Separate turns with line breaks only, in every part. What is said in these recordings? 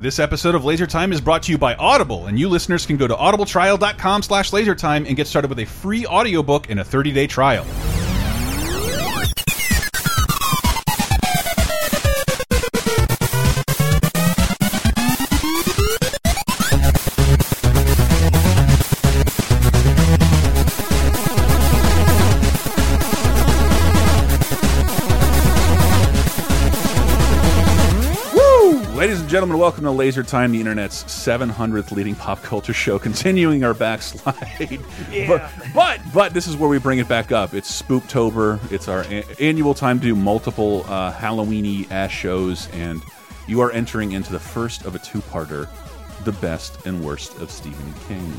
This episode of Laser Time is brought to you by Audible, and you listeners can go to audibletrial.com slash lasertime and get started with a free audiobook and a 30-day trial. And gentlemen, welcome to Laser Time, the internet's 700th leading pop culture show, continuing our backslide.
Yeah.
But, but but this is where we bring it back up. It's Spooktober. It's our annual time to do multiple uh, Halloweeny ass shows, and you are entering into the first of a two-parter, the best and worst of Stephen King.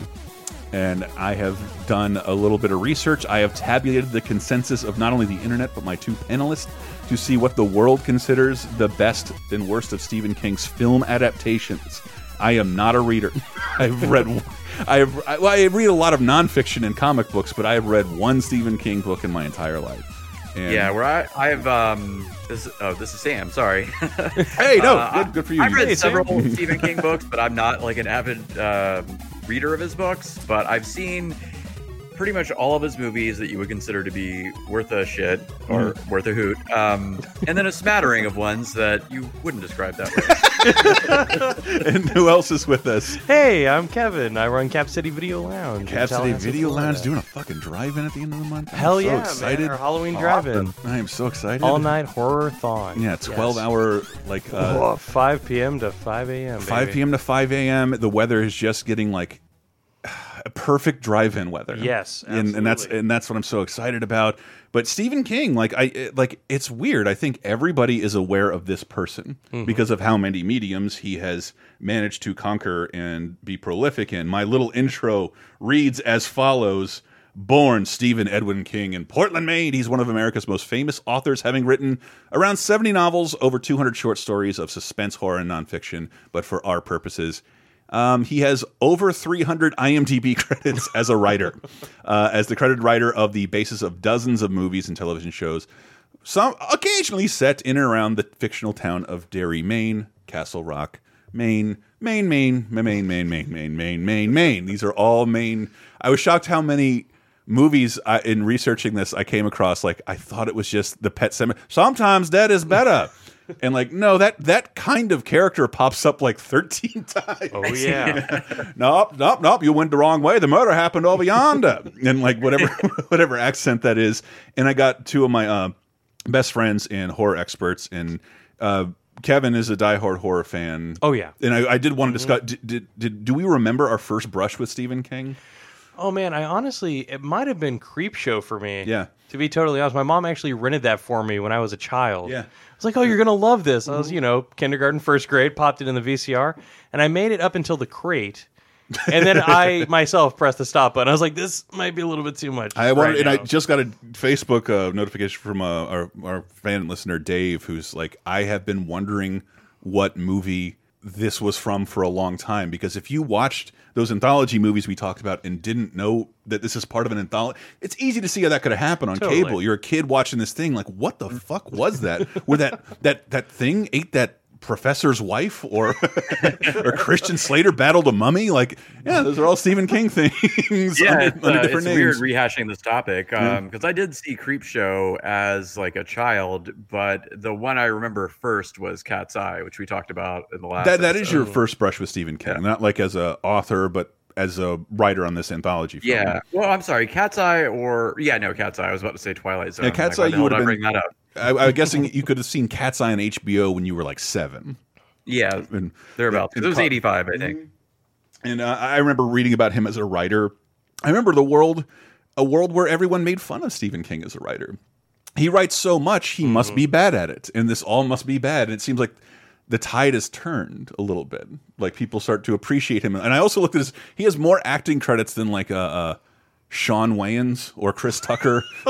And I have done a little bit of research. I have tabulated the consensus of not only the internet but my two panelists to see what the world considers the best and worst of Stephen King's film adaptations. I am not a reader. I've read, I have, I, well, I read a lot of nonfiction and comic books, but I have read one Stephen King book in my entire life. And
Yeah, where I I've um this oh this is Sam. Sorry.
Hey, no,
Uh,
good, good for you.
I've read
Hey,
several Stephen King books, but I'm not like an avid um, reader of his books. But I've seen pretty much all of his movies that you would consider to be worth a shit or
Mm.
worth a hoot, um, and then a smattering of ones that you wouldn't describe that way.
and who else is with us?
Hey, I'm Kevin. I run Cap City Video Lounge.
Cap City Video
Florida.
Lounge doing a fucking drive-in at the end of the month. I'm
Hell
so
yeah,
excited!
man! Our Halloween drive-in,
I am so excited.
all night horror thon.
Yeah, 12 hour like uh,
Oh, 5 p.m. to 5 a.m.
5 p.m. to 5 a.m. The weather is just getting like a perfect drive-in weather.
Yes,
and, and that's and that's what I'm so excited about. But Stephen King, like I like, it's weird. I think everybody is aware of this person
Mm-hmm.
because of how many mediums he has managed to conquer and be prolific in. My little intro reads as follows. Born Stephen Edwin King in Portland, Maine. He's one of America's most famous authors, having written around 70 novels, over 200 short stories of suspense, horror, and nonfiction. But for our purposes, um, he has over 300 IMDb credits as a writer, uh, as the credited writer of the basis of dozens of movies and television shows, some occasionally set in and around the fictional town of Derry, Maine, Castle Rock, Maine, Maine, Maine, Maine, Maine, Maine, Maine, Maine, Maine, Maine. These are all Maine. I was shocked how many movies I, in researching this I came across. Like I thought it was just the Pet Sematary. Sometimes that is better. And like no, that that kind of character pops up like thirteen times
Oh yeah.
nope, nope, nope. You went the wrong way. The murder happened over yonder, and like whatever, whatever accent that is. And I got two of my uh, best friends and horror experts, and uh, Kevin is a diehard horror fan.
Oh, yeah.
and I, I did want to discuss. Did, did, did do we remember our first brush with Stephen King?
Oh man, I honestly, it might have been Creepshow for me.
Yeah.
To be totally honest, my mom actually rented that for me when I was a child.
Yeah.
I was like, "Oh, you're gonna love this." I was, you know, kindergarten, first grade, popped it in the VCR, and I made it up until the crate. and then I myself pressed the stop button. I was like, "This might be a little bit too much."
I wanted,
right
and I just got a Facebook uh, notification from uh, our our fan listener Dave, who's like, I have been wondering what movie this was from for a long time because if you watched those anthology movies we talked about and didn't know that this is part of an anthology, it's easy to see how that could have happened on
Totally.
cable. You're a kid watching this thing, like, what the fuck was that? Where that that that thing ate that professor's wife or or Christian Slater battled a mummy? Like yeah those are all Stephen King things
yeah,
under,
it's,
under
uh,
different
it's
names.
weird rehashing this topic Um, because I did see Creepshow as like a child, but the one I remember first was Cat's Eye, which we talked about in the last.
that that is your first brush with Stephen King, not like as a author, but as a writer on this anthology. Film.
Yeah. Well, I'm sorry, Cat's Eye or yeah, no, Cat's Eye. I was about to say Twilight Zone.
Yeah, Cat's
Like,
Eye, you
I
been-
bring that up.
I, I'm guessing you could have seen Cat's Eye on HBO when you were like seven.
Yeah,
And,
thereabouts. 'cause It was
Co-
85, I think.
and uh, I remember reading about him as a writer. I remember the world, a world where everyone made fun of Stephen King as a writer. He writes so much, he must be bad at it, and this all must be bad. And it seems like the tide has turned a little bit. Like people start to appreciate him. And I also looked at his; he has more acting credits than like uh, uh, Shawn Wayans or Chris Tucker.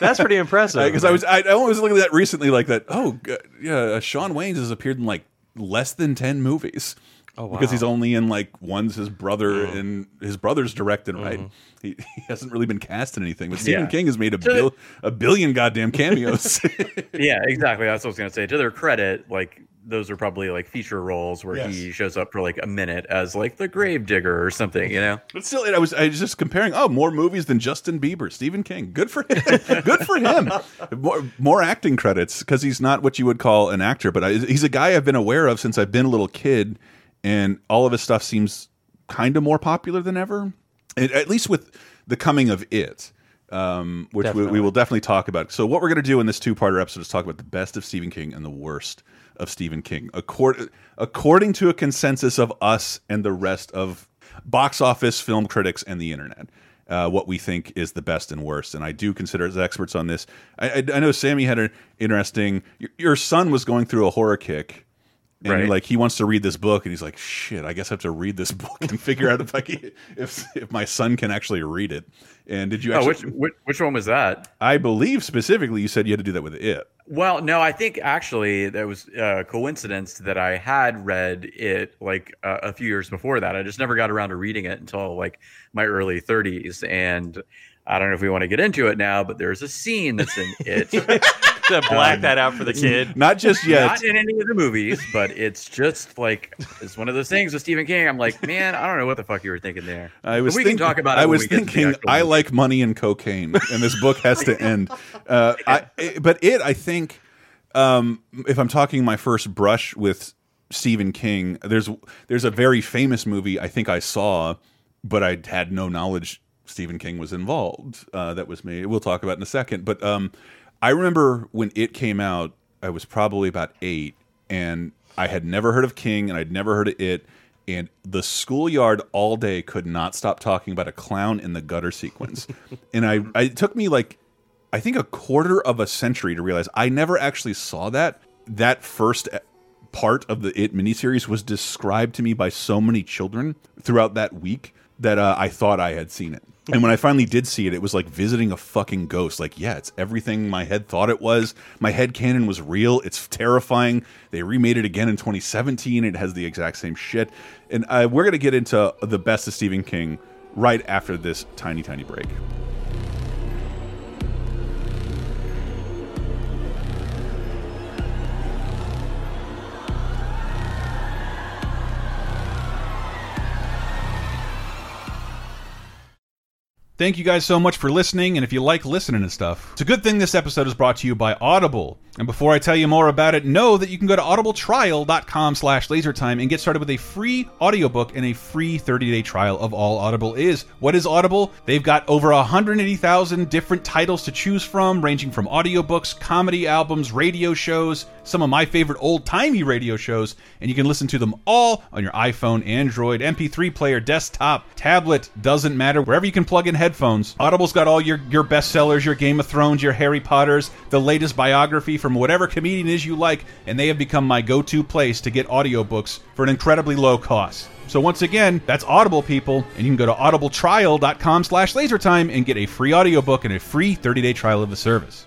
That's pretty impressive.
Because I was I, I was looking at that recently, like that. Oh, yeah, uh, Shawn Wayans has appeared in like less than ten movies.
Oh, wow.
Because he's only in like one's his brother mm. and his brother's directed, right? Mm-hmm. He, he hasn't really been cast in anything. But Stephen
Yeah.
King has made a, bil a billion goddamn cameos.
yeah, exactly. That's what I was gonna say. To their credit, like those are probably like feature roles where he shows up for like a minute as like the grave digger or something. You know?
But still, I was I was just comparing. Oh, more movies than Justin Bieber, Stephen King. Good for him. Good for him. More, more acting credits because he's not what you would call an actor, but I, he's a guy I've been aware of since I've been a little kid, and all of his stuff seems kind of more popular than ever. And at least with the coming of it. Um, which we, we will definitely talk about. So, what we're going to do in this two-parter episode is talk about the best of Stephen King and the worst of Stephen King, according according to a consensus of us and the rest of box office, film critics, and the internet. Uh, what we think is the best and worst, and I do consider as experts on this. I, I, I know Sammy had an interesting. Your, your son was going through a horror kick, and
Right.
like he wants to read this book, and he's like, "Shit, I guess I have to read this book and figure out if I can, if if my son can actually read it." And did you
Oh,
actually?
which, which which one was that?
I believe specifically you said you had to do that with it.
Well, no, I think actually that was a coincidence that I had read it like uh, a few years before that. I just never got around to reading it until like my early 30s. And I don't know if we want to get into it now, but there's a scene that's in it.
to black that out for the kid.
Not just yet.
Not in any of the movies, but it's just like it's one of those things with Stephen King. I'm like, man, I don't know what the fuck you were thinking there.
I was
But we
thinking,
can talk about it.
I was
we get to the
thinking, I like money and cocaine, and this book has to end. Uh, I, it- but it, I think, um, if I'm talking my first brush with Stephen King, there's there's a very famous movie I think I saw, but I had no knowledge Stephen King was involved. Uh, that was me. We'll talk about it in a second. But um, I remember when it came out, I was probably about eight, and I had never heard of King, and I'd never heard of it. And the schoolyard all day could not stop talking about a clown in the gutter sequence. and I, I, it took me like I think a quarter of a century to realize I never actually saw that. That first e- part of the It miniseries was described to me by so many children throughout that week that uh, I thought I had seen it. And when I finally did see it, it was like visiting a fucking ghost. Like, yeah, it's everything my head thought it was. My head canon was real. It's terrifying. They remade it again in 2017. It has the exact same shit. And uh, we're going to get into the best of Stephen King right after this tiny, tiny break. Thank you guys so much for listening, and if you like listening and stuff, it's a good thing this episode is brought to you by Audible. And before I tell you more about it, know that you can go to audibletrial.com slash lasertime and get started with a free audiobook and a free 30-day trial of all Audible is. What is Audible? They've got over 180,000 different titles to choose from, ranging from audiobooks, comedy albums, radio shows, some of my favorite old-timey radio shows, and you can listen to them all on your iPhone, Android, MP3 player, desktop, tablet, doesn't matter, wherever you can plug in headphones. Audible's got all your, your bestsellers, your Game of Thrones, your Harry Potters, the latest biography from whatever comedian is you like, and they have become my go-to place to get audiobooks for an incredibly low cost. So once again, that's Audible people, and you can go to audibletrial.com slash lasertime and get a free audiobook and a free 30-day trial of the service.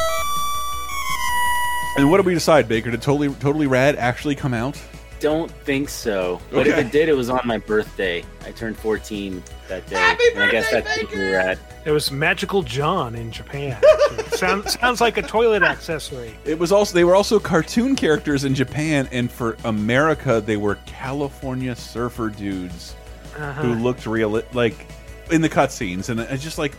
And what did we decide, Baker? Did Totally Totally Rad actually come out?
Don't think so. But if it did, it was on my birthday. I turned 14 that day. and I guess that's where we're at.
It was Magical John in Japan. sounds sounds like a toilet accessory.
It was also they were also cartoon characters in Japan, and for America they were California surfer dudes
Uh-huh.
who looked real like in the cutscenes, and it's just like,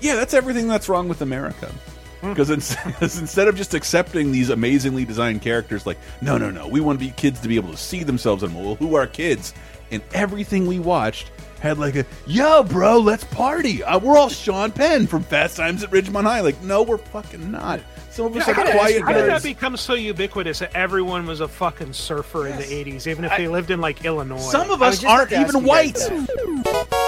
yeah, that's everything that's wrong with America. Because instead of just accepting these amazingly designed characters, like, no, no, no, we want to be kids to be able to see themselves in them. Well, who are kids? And everything we watched had like a, yo, bro, let's party. Uh, we're all Sean Penn from Fast Times at Ridgemont High. Like, no, we're fucking not. Some of us
How
are
did,
quiet
how did that become so ubiquitous that everyone was a fucking surfer in the 80s, even if they lived in like Illinois?
Some of us aren't even
ask you
white.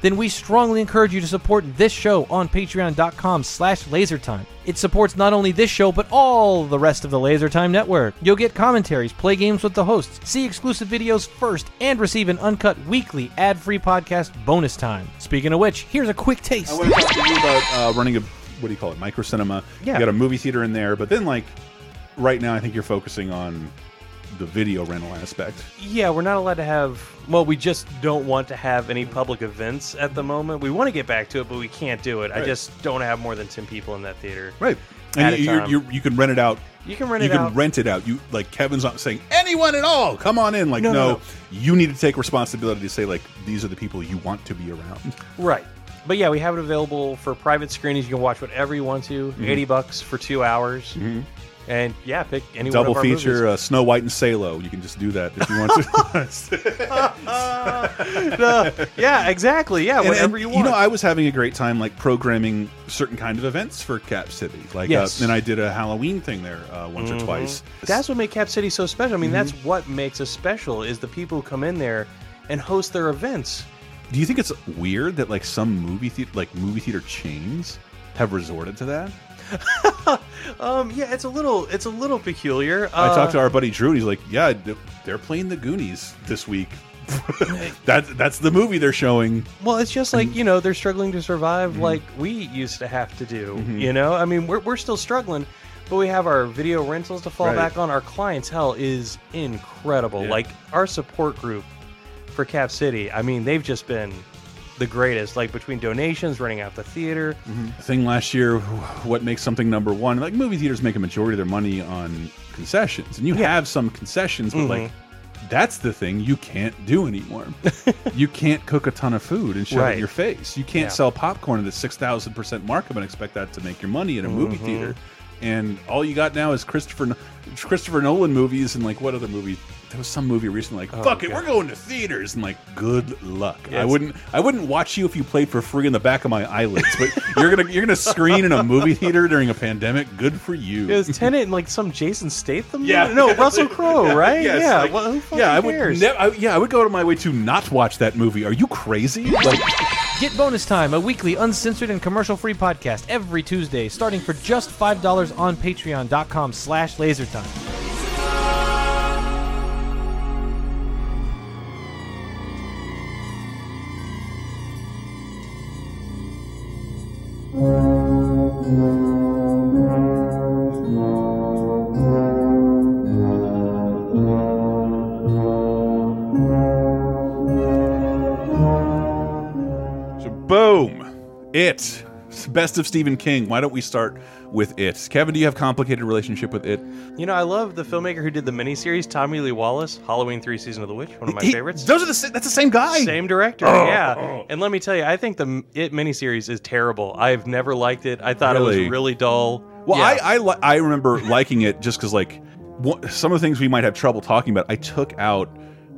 Then we strongly encourage you to support this show on patreon.com slash lasertime. It supports not only this show, but all the rest of the LaserTime network. You'll get commentaries, play games with the hosts, see exclusive videos first, and receive an uncut weekly ad-free podcast bonus time. Speaking of which, here's a quick taste.
I want to talk to you about uh, running a what do you call it, micro cinema.
Yeah.
You got a movie theater in there, but then like right now, I think you're focusing on the video rental aspect.
Yeah, we're not allowed to have. Well, we just don't want to have any public events at the moment. We want to get back to it, but we can't do it. I just don't have more than ten people in that theater.
Right. And you, you're, you're, you can rent it out.
You can rent it.
you can
out.
rent it out. You like Kevin's not saying anyone at all. Come on in. Like no,
No, no,
you need to take responsibility to say like these are the people you want to be around.
Right. But yeah, we have it available for private screenings. You can watch whatever you want to.
Mm-hmm.
Eighty bucks for two hours. And yeah, pick any
Double
one of
feature
movies.
uh, Snow White and Salo. You can just do that if you want to.
Uh, yeah, exactly. Yeah,
And-
whatever
and,
you want.
You know, I was having a great time like programming certain kind of events for Cap City. Like,
Yes.
uh, and I did a Halloween thing there uh, once or twice.
That's what makes Cap City so special. I mean, that's
Mm-hmm.
what makes us special is the people who come in there and host their events.
Do you think it's weird that like some movie theater, like movie theater chains, have resorted to that?
Um, yeah, it's a little, it's a little peculiar.
I
Uh,
talked to our buddy Drew, and he's like, "Yeah, they're playing the Goonies this week. that that's the movie they're showing."
Well, it's just like you know they're struggling to survive
Mm-hmm.
like we used to have to do. You know, I mean we're we're still struggling, but we have our video rentals to fall
Right.
back on. Our clientele is incredible.
Yeah.
Like our support group for Cap City. I mean they've just been the greatest. Like between donations, running out the theater.
The thing last year, what makes something number one? Like movie theaters make a majority of their money on concessions, and you have some concessions, but like
Mm-hmm.
that's the thing you can't do anymore. you can't cook a ton of food and shove it in your face. You can't
Yeah.
sell popcorn at a six thousand percent markup and expect that to make your money in a movie
Mm-hmm.
theater. And all you got now is Christopher Christopher Nolan movies and like what other movie? There was some movie recently like oh, fuck it,
Oh, God.
we're going to theaters and like good luck. I wouldn't I wouldn't watch you if you played for free in the back of my eyelids, but you're gonna you're gonna screen in a movie theater during a pandemic. Good for you.
It was Tenet and like some Jason Statham.
Yeah.
movie? no Russell Crowe, right?
Yes,
yeah,
like-
well, who
yeah, I would.
cares?
I, yeah, I would go to my way to not watch that movie. Are you crazy? Like,
Get Bonus Time, a weekly uncensored and commercial-free podcast every Tuesday, starting for just $5 on patreon.com slash lasertime.
So boom, it. Best of Stephen King. Why don't we start with it? Kevin, do you have complicated relationship with it?
You know, I love the filmmaker who did the miniseries, Tommy Lee Wallace, Halloween Three: Season of the Witch, one of my
He-
favorites.
Those are the that's the same guy.
Same director, yeah. And let me tell you, I think the It miniseries is terrible. I've never liked it. I thought it was really dull.
Well,
Yeah.
I I, li- I remember liking it just because like some of the things we might have trouble talking about. I took out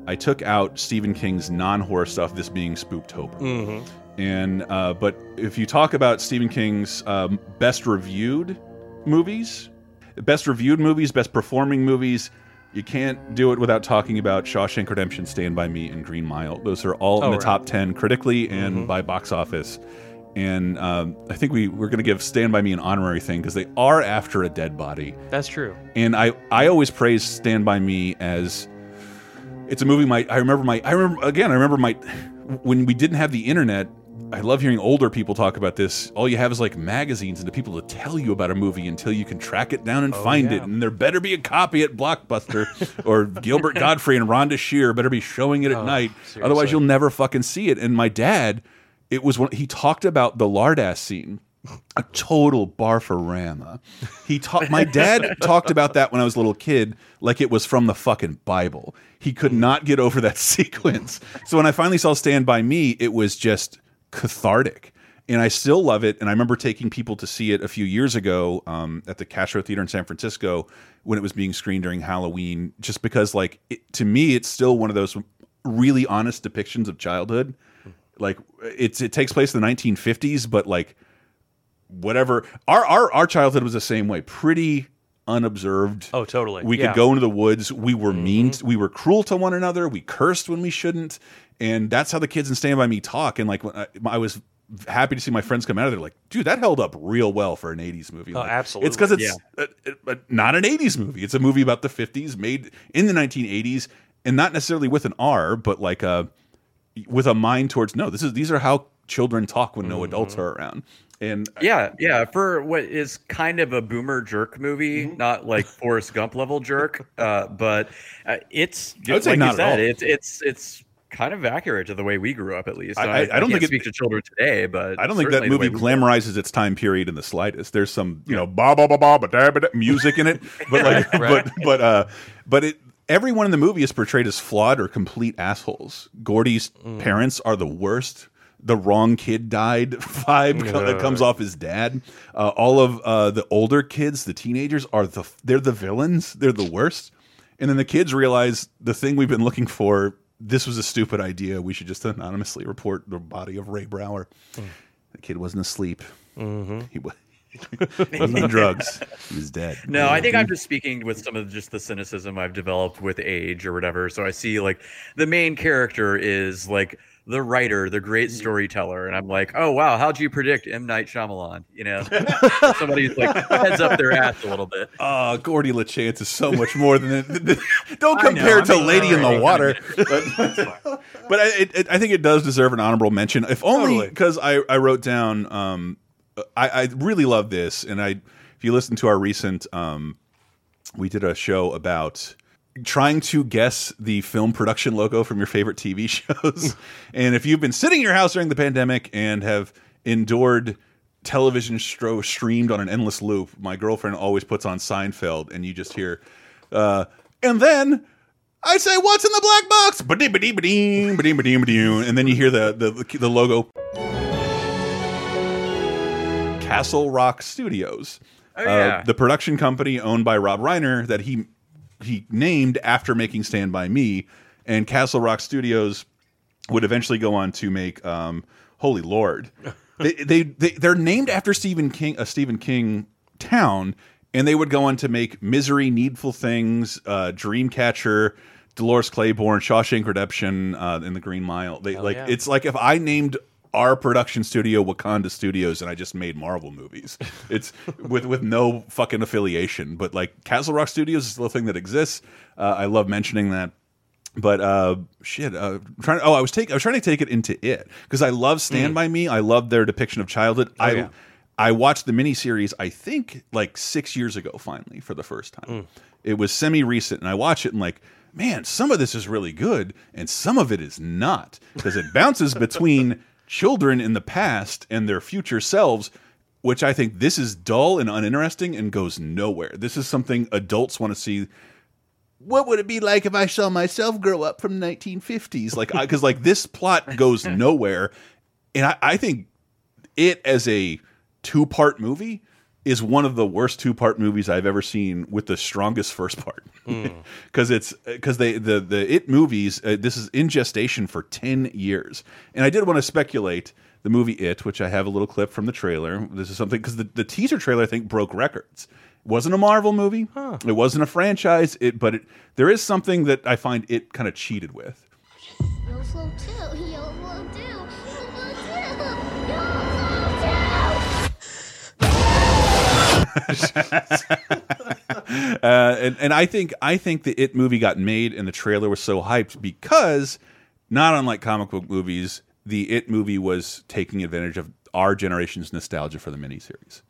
I took out Stephen King's non horror stuff. This being Spooktober.
Mhm.
And uh, but if you talk about Stephen King's um, best reviewed movies, best reviewed movies, best performing movies, you can't do it without talking about Shawshank Redemption, Stand by Me, and Green Mile. Those are all in
Oh,
the
right.
top ten critically and by box office. And um, I think we we're going to give Stand by Me an honorary thing because they are after a dead body.
That's true.
And I I always praise Stand by Me as it's a movie. My I remember my I remember again. I remember my when we didn't have the internet. I love hearing older people talk about this. All you have is like magazines and the people to tell you about a movie until you can track it down and oh, find it. And there better be a copy at Blockbuster or Gilbert Gottfried and Rhonda Shear better be showing it at oh, night. Otherwise, you'll never fucking see it. And my dad, it was when he talked about the Lardass scene a total barfarama. He talked. My dad talked about that when I was a little kid, like it was from the fucking Bible. He could hmm. not get over that sequence. So when I finally saw Stand by Me, it was just cathartic. And I still love it. And I remember taking people to see it a few years ago um, at the Castro Theater in San Francisco when it was being screened during Halloween, just because, like, it, to me, it's still one of those really honest depictions of childhood. Like, it's it takes place in the 1950s, but like, whatever. Our our our childhood was the same way, pretty unobserved.
Oh, totally.
We
Yeah.
could go into the woods. We were mean. We were cruel to one another. We cursed when we shouldn't, and that's how the kids in Stand by Me talk. And like, when I, I was happy to see my friends come out of there, like, dude, that held up real well for an '80s movie.
Oh,
Like,
absolutely.
It's because it's uh, uh, not an '80s movie. It's a movie about the '50s, made in the 1980s, and not necessarily with an R, but like a with a mind towards no. This is these are how children talk when no adults are around. And
Yeah, yeah. For what is kind of a boomer jerk movie,
Mm-hmm.
not like Forrest Gump level jerk, uh, but uh, it's
I would say
like
not
you
at
said,
all.
it's it's it's kind of accurate to the way we grew up, at least.
I-
And
I- I don't think it-
speaks to children today, but
I don't think that movie
way we grew up.
glamorizes its time period in the slightest. There's some, you know, ba ba ba ba ba music in it, but like,
Right.
but but uh, but it. Everyone in the movie is portrayed as flawed or complete assholes. Gordie's
Mm.
parents are the worst. The wrong kid died vibe co- that comes off his dad. Uh, all of uh, the older kids, the teenagers, are the they're the villains. They're the worst. And then the kids realize the thing we've been looking for. This was a stupid idea. We should just anonymously report the body of Ray Brower. The kid wasn't asleep. He was. he was on drugs. He's dead.
No, I think I'm just speaking with some of just the cynicism I've developed with age or whatever. So I see like the main character is like the writer, the great storyteller, and I'm like, oh wow, how'd you predict M Night Shyamalan? You know, somebody's like heads up their ass a little bit.
Oh, Gordie LaChance is so much more than it. Don't
I know,
compare
I
to
mean,
Lady in the Water. But, but I, it, it, I think it does deserve an honorable mention, if only
Totally.
because I, I wrote down. Um, I, I really love this, and I if you listen to our recent, um, we did a show about trying to guess the film production logo from your favorite TV shows. and if you've been sitting in your house during the pandemic and have endured television stro streamed on an endless loop, my girlfriend always puts on Seinfeld, and you just hear, uh, and then. I say, what's in the black box? And then you hear the, the, the logo. Castle Rock Studios.
Oh, yeah.
Uh, the production company owned by Rob Reiner that he he named after making Stand by Me, and Castle Rock Studios would eventually go on to make um, Holy Lord. they, they they they're named after Stephen King, a Stephen King town, and they would go on to make Misery, Needful Things, uh, Dreamcatcher. Dolores Claiborne, Shawshank Redemption, uh, and The Green Mile. They like
yeah.
it's like if I named our production studio Wakanda Studios and I just made Marvel movies. It's with with no fucking affiliation, but like Castle Rock Studios is the thing that exists. Uh, I love mentioning that. But uh, shit, uh, trying. Oh, I was take. I was trying to take it into it because I love Stand by Me. I love their depiction of childhood. I
yeah.
I watched the miniseries. I think like six years ago. Finally, for the first time, it was semi recent, and I watch it and like. Man, some of this is really good, and some of it is not because it bounces between children in the past and their future selves, which I think this is dull and uninteresting and goes nowhere. This is something adults want to see what would it be like if I saw myself grow up from the 1950s? Like, because like this plot goes nowhere, and I, I think it as a two part movie is one of the worst two part movies I've ever seen with the strongest first part. Because it's because they the the it movies uh, this is in gestation for 10 years. And I did want to speculate the movie it which I have a little clip from the trailer. This is something because the, the teaser trailer I think broke records. It wasn't a Marvel movie. It wasn't a franchise. It but it, there is something that I find it kind of cheated with uh, and and I think I think the It movie got made and the trailer was so hyped because not unlike comic book movies, the It movie was taking advantage of our generation's nostalgia for the miniseries.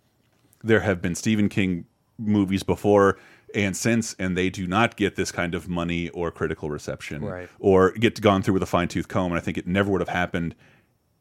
There have been Stephen King movies before and since, and they do not get this kind of money or critical reception,
Right.
or get gone through with a fine tooth comb. And I think it never would have happened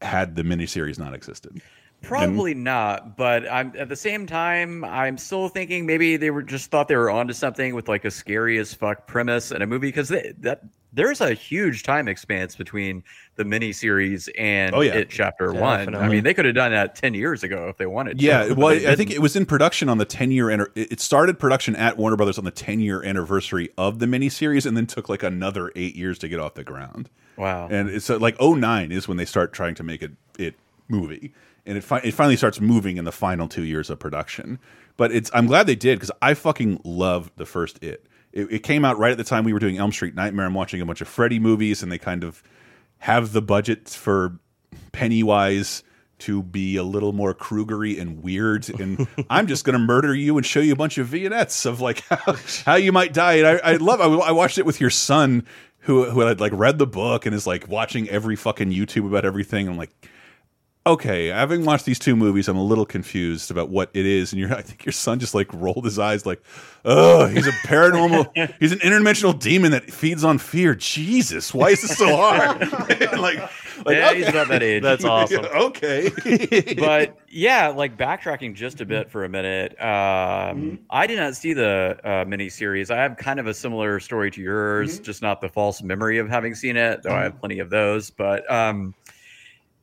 had the miniseries not existed.
Probably not, but I'm at the same time I'm still thinking maybe they were just thought they were onto something with like a scary as fuck premise in a movie because that there's a huge time expanse between the miniseries and
Oh, yeah.
it chapter one. I mean, they could have done that ten years ago if they wanted. to,
Yeah,
but
well, I think it was in production on the 10 year. It started production at Warner Brothers on the 10 year anniversary of the miniseries, and then took like another eight years to get off the ground.
wow.
And it's uh, like 09 is when they start trying to make it it movie, and it fi it finally starts moving in the final two years of production. But it's I'm glad they did because I fucking love the first It. it. It came out right at the time we were doing Elm Street Nightmare. I'm watching a bunch of Freddy movies, and they kind of have the budget for Pennywise to be a little more Krugery and weird, and I'm just going to murder you and show you a bunch of vignettes of like how, how you might die. And I, I love. I, I watched it with your son, who who had like read the book and is like watching every fucking YouTube about everything. I'm like, okay, having watched these two movies, I'm a little confused about what it is. And you're, I think your son just like rolled his eyes, like, oh, he's a paranormal, he's an interdimensional demon that feeds on fear. Jesus, why is this so hard? like, like,
yeah,
okay.
he's about that age.
That's awesome.
okay.
but yeah, like backtracking just a bit for a minute. Um,
Mm-hmm.
I did not see the uh, miniseries. I have kind of a similar story to yours,
Mm-hmm.
just not the false memory of having seen it, though I have plenty of those. But um,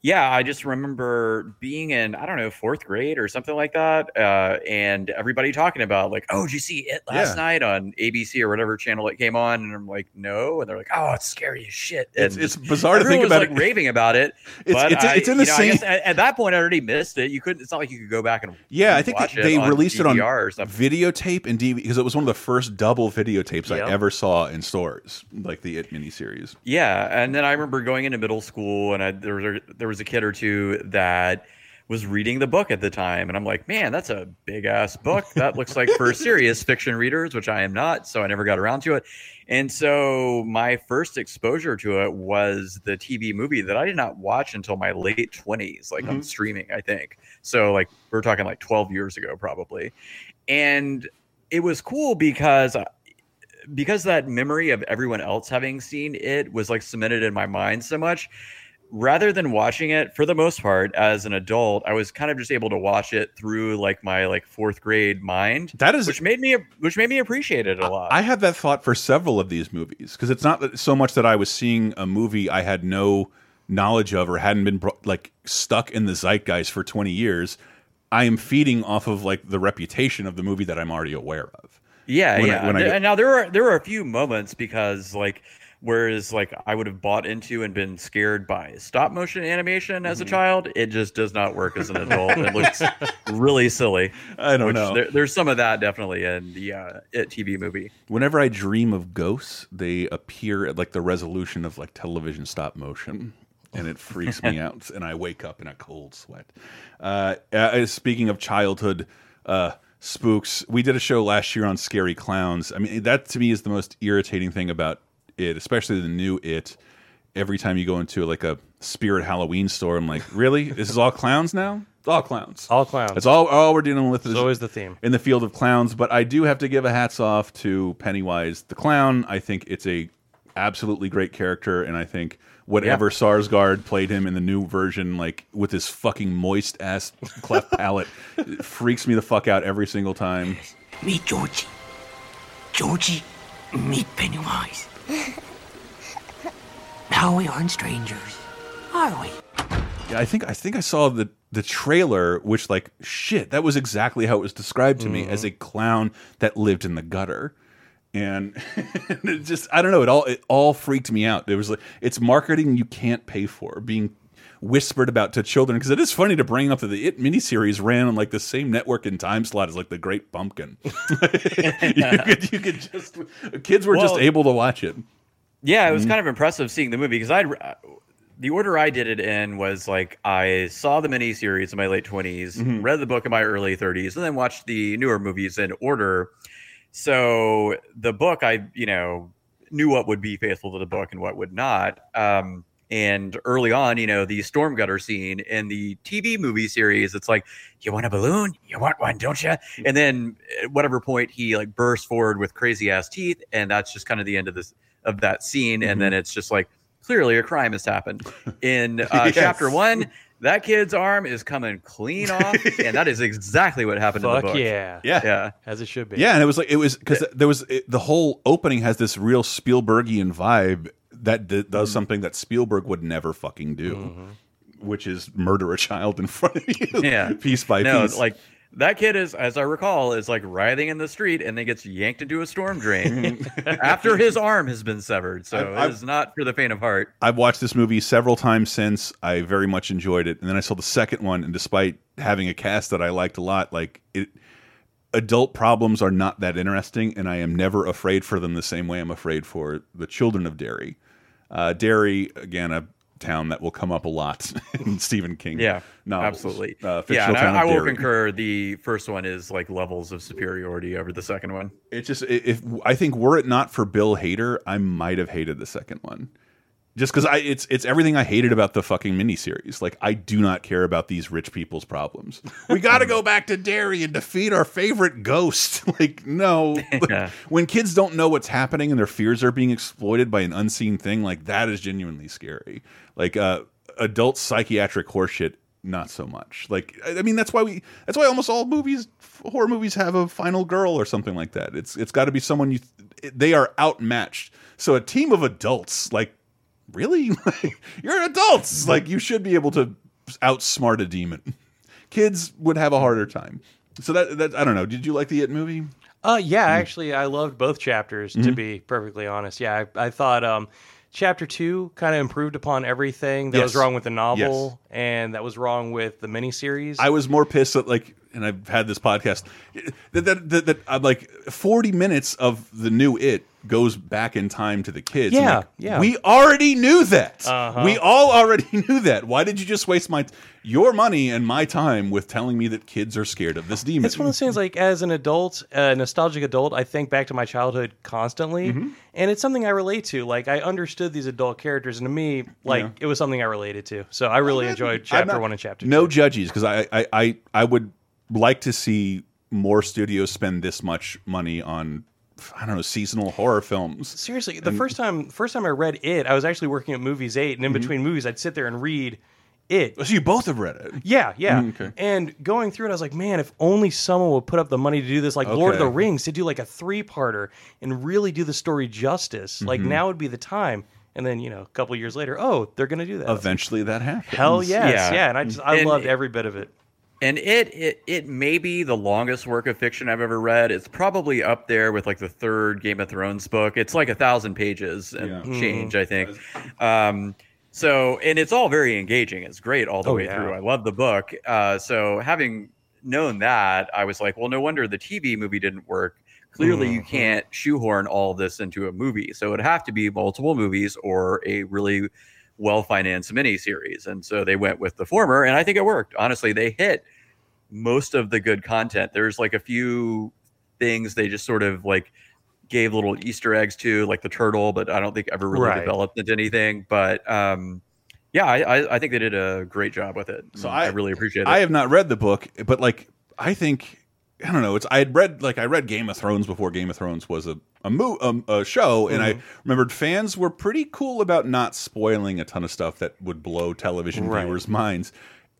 yeah, I just remember being in I don't know fourth grade or something like that, uh, and everybody talking about like, "Oh, did you see it last
Yeah.
night on ABC or whatever channel it came on?" And I'm like, "No," and they're like, "Oh, it's scary as shit."
It's,
And
it's bizarre to think
was
about
like
it.
raving about it.
It's,
but
it's,
I-
it's in the
know,
same.
at, at that point, I already missed it. You couldn't. It's not like you could go back and
Yeah, I think they, they
on
released it on
DVR or something.
videotape and DVD because it was one of the first double videotapes
Yep.
I ever saw in stores, like the It miniseries.
Yeah, and then I remember going into middle school, and I, there was there was a kid or two that was reading the book at the time, and I'm like, man, that's a big ass book. That looks like for serious fiction readers, which I am not, so I never got around to it. And so my first exposure to it was the TV movie that I did not watch until my late 20s, like on mm-hmm. streaming, I think. So like we're talking like 12 years ago, probably. And it was cool because because that memory of everyone else having seen it was like cemented in my mind so much rather than watching it for the most part as an adult i was kind of just able to watch it through like my like fourth grade mind
That is
which made me which made me appreciate it a lot
I had that thought for several of these movies because it's not that- so much that I was seeing a movie I had no knowledge of or hadn't been like stuck in the zeitgeist for 20 years. I am feeding off of like the reputation of the movie that I'm already aware of.
Yeah,
when I-
yeah.
when I
and now there are there are a few moments because like whereas like I would have bought into and been scared by stop motion animation as
Mm-hmm.
a child, it just does not work as an adult. it looks really silly.
I don't know.
There, there's some of that definitely in the uh, It TV movie.
Whenever I dream of ghosts, they appear at like the resolution of like television stop motion, and it freaks me out, and I wake up in a cold sweat. Uh, uh, speaking of childhood uh, spooks, we did a show last year on scary clowns. I mean, that to me is the most irritating thing about it, especially the new it. Every time you go into like a spirit Halloween store, I'm like, really? This is all clowns now? It's all clowns.
All clowns.
It's all. All we're dealing with is
It's always the theme.
in the field of clowns. But I do have to give a hats off to Pennywise the clown. I think it's a absolutely great character, and I think whatever Skarsgård played him in the new version, like with his fucking moist ass cleft palate, it freaks me the fuck out every single time.
Meet Georgie. Georgie, meet Pennywise. now we aren't strangers, are we?
Yeah, I think I think I saw the the trailer, which like shit, that was exactly how it was described to me as mm-hmm. a clown that lived in the gutter. And it just I don't know, it all it all freaked me out. It was like it's marketing you can't pay for, being whispered about to children because it is funny to bring up that the It miniseries ran on like the same network and time slot as like the Great Pumpkin. you, could, you could just kids were just able to watch it.
Yeah, it was kind of impressive seeing the movie because I the order I did it in was like I saw the miniseries in my late 20s,
Mm-hmm.
read the book in my early 30s, and then watched the newer movies in order. So the book, I you know knew what would be faithful to the book and what would not. Um, and early on, you know, the storm gutter scene in the TV movie series, it's like, you want a balloon? You want one, don't you? And then at whatever point he like bursts forward with crazy ass teeth, and that's just kind of the end of this of that scene. And then it's just like clearly a crime has happened. In uh,
Yes.
chapter one, that kid's arm is coming clean off, and that is exactly what happened in the
Fuck
book.
yeah.
Yeah.
yeah.
As it should be.
Yeah, and it was like it was because there was it, the whole opening has this real Spielbergian vibe that d does mm-hmm. something that Spielberg would never fucking do, mm-hmm. which is murder a child in front of you,
Yeah.
piece by
no,
piece.
like that kid is, as I recall, is like writhing in the street and then gets yanked into a storm drain after his arm has been severed. So
I-
it is not for the faint of heart.
I've watched this movie several times since. I very much enjoyed it, and then I saw the second one, and despite having a cast that I liked a lot, like it, adult problems are not that interesting, and I am never afraid for them the same way I'm afraid for the children of Derry. Uh, Derry, again, a town that will come up a lot in Stephen King.
Yeah,
novels.
absolutely.
Uh,
yeah, and I, I will concur. The first one is like levels of superiority over the second one.
It just if I think were it not for Bill Hader, I might have hated the second one. Just because I it's it's everything I hated about the fucking miniseries. Like I do not care about these rich people's problems. We got to go back to Derry and defeat our favorite ghost. like no,
Yeah.
when kids don't know what's happening and their fears are being exploited by an unseen thing, like that is genuinely scary. Like uh, adult psychiatric horseshit, not so much. Like I I mean, that's why we that's why almost all movies, horror movies, have a final girl or something like that. It's it's got to be someone you they are outmatched. So a team of adults, like really, you're adults. Like you should be able to outsmart a demon. Kids would have a harder time. So that that I don't know. Did you like the It movie?
Uh, yeah,
Mm.
actually, I loved both chapters. To
Mm-hmm.
be perfectly honest, yeah, I, I thought um, chapter two kind of improved upon everything that was wrong with the novel and that was wrong with the miniseries.
I was more pissed at like, and I've had this podcast that that, that, that I'm like 40 minutes of the new It goes back in time to the kids.
Yeah,
like,
yeah.
We already knew that.
Uh-huh.
We all already knew that. Why did you just waste my your money and my time with telling me that kids are scared of this demon?
It's one of those things like as an adult, a nostalgic adult, I think back to my childhood constantly,
Mm-hmm.
and it's something I relate to. Like I understood these adult characters, and to me, like
Yeah.
it was something I related to. So I really enjoyed
I'm
chapter
not-
one and chapter
No
two.
judges, because I, I I I would like to see more studios spend this much money on I don't know seasonal horror films.
Seriously, the first time first time I read it, I was actually working at Movies Eight, and in
Mm-hmm.
between movies, I'd sit there and read it.
So you both have read it.
Yeah, yeah.
Mm, okay.
And going through it, I was like, man, if only someone would put up the money to do this, like Lord of the Rings, to do like a three parter and really do the story justice. Like
Mm-hmm.
now would be the time. And then you know, a couple years later, oh, they're gonna do that.
Eventually, that happens.
Hell yes,
Yeah.
yeah. And I just I
And-
loved every bit of it.
And it, it it may be the longest work of fiction I've ever read. It's probably up there with like the third Game of Thrones book. It's like a thousand pages and
Yeah.
change, I think. Um, so and it's all very engaging. It's great all the
Oh,
way
yeah.
through. I love the book. Uh, so having known that, I was like, well, no wonder the TV movie didn't work. Clearly, you
Mhm.
can't shoehorn all this into a movie. So it'd have to be multiple movies or a really well financed miniseries. And so they went with the former, and I think it worked. Honestly, they hit most of the good content. There's like a few things they just sort of like gave little Easter eggs to, like the turtle, but I don't think ever really
Right.
developed into anything. But um, yeah, I, I, I think they did a great job with it.
So I-
I really appreciate it.
I have not read the book, but like I think I don't know. It's I had read like I read Game of Thrones before Game of Thrones was a a, mo um, a show, and I remembered fans were pretty cool about not spoiling a ton of stuff that would blow television
Right.
viewers' minds.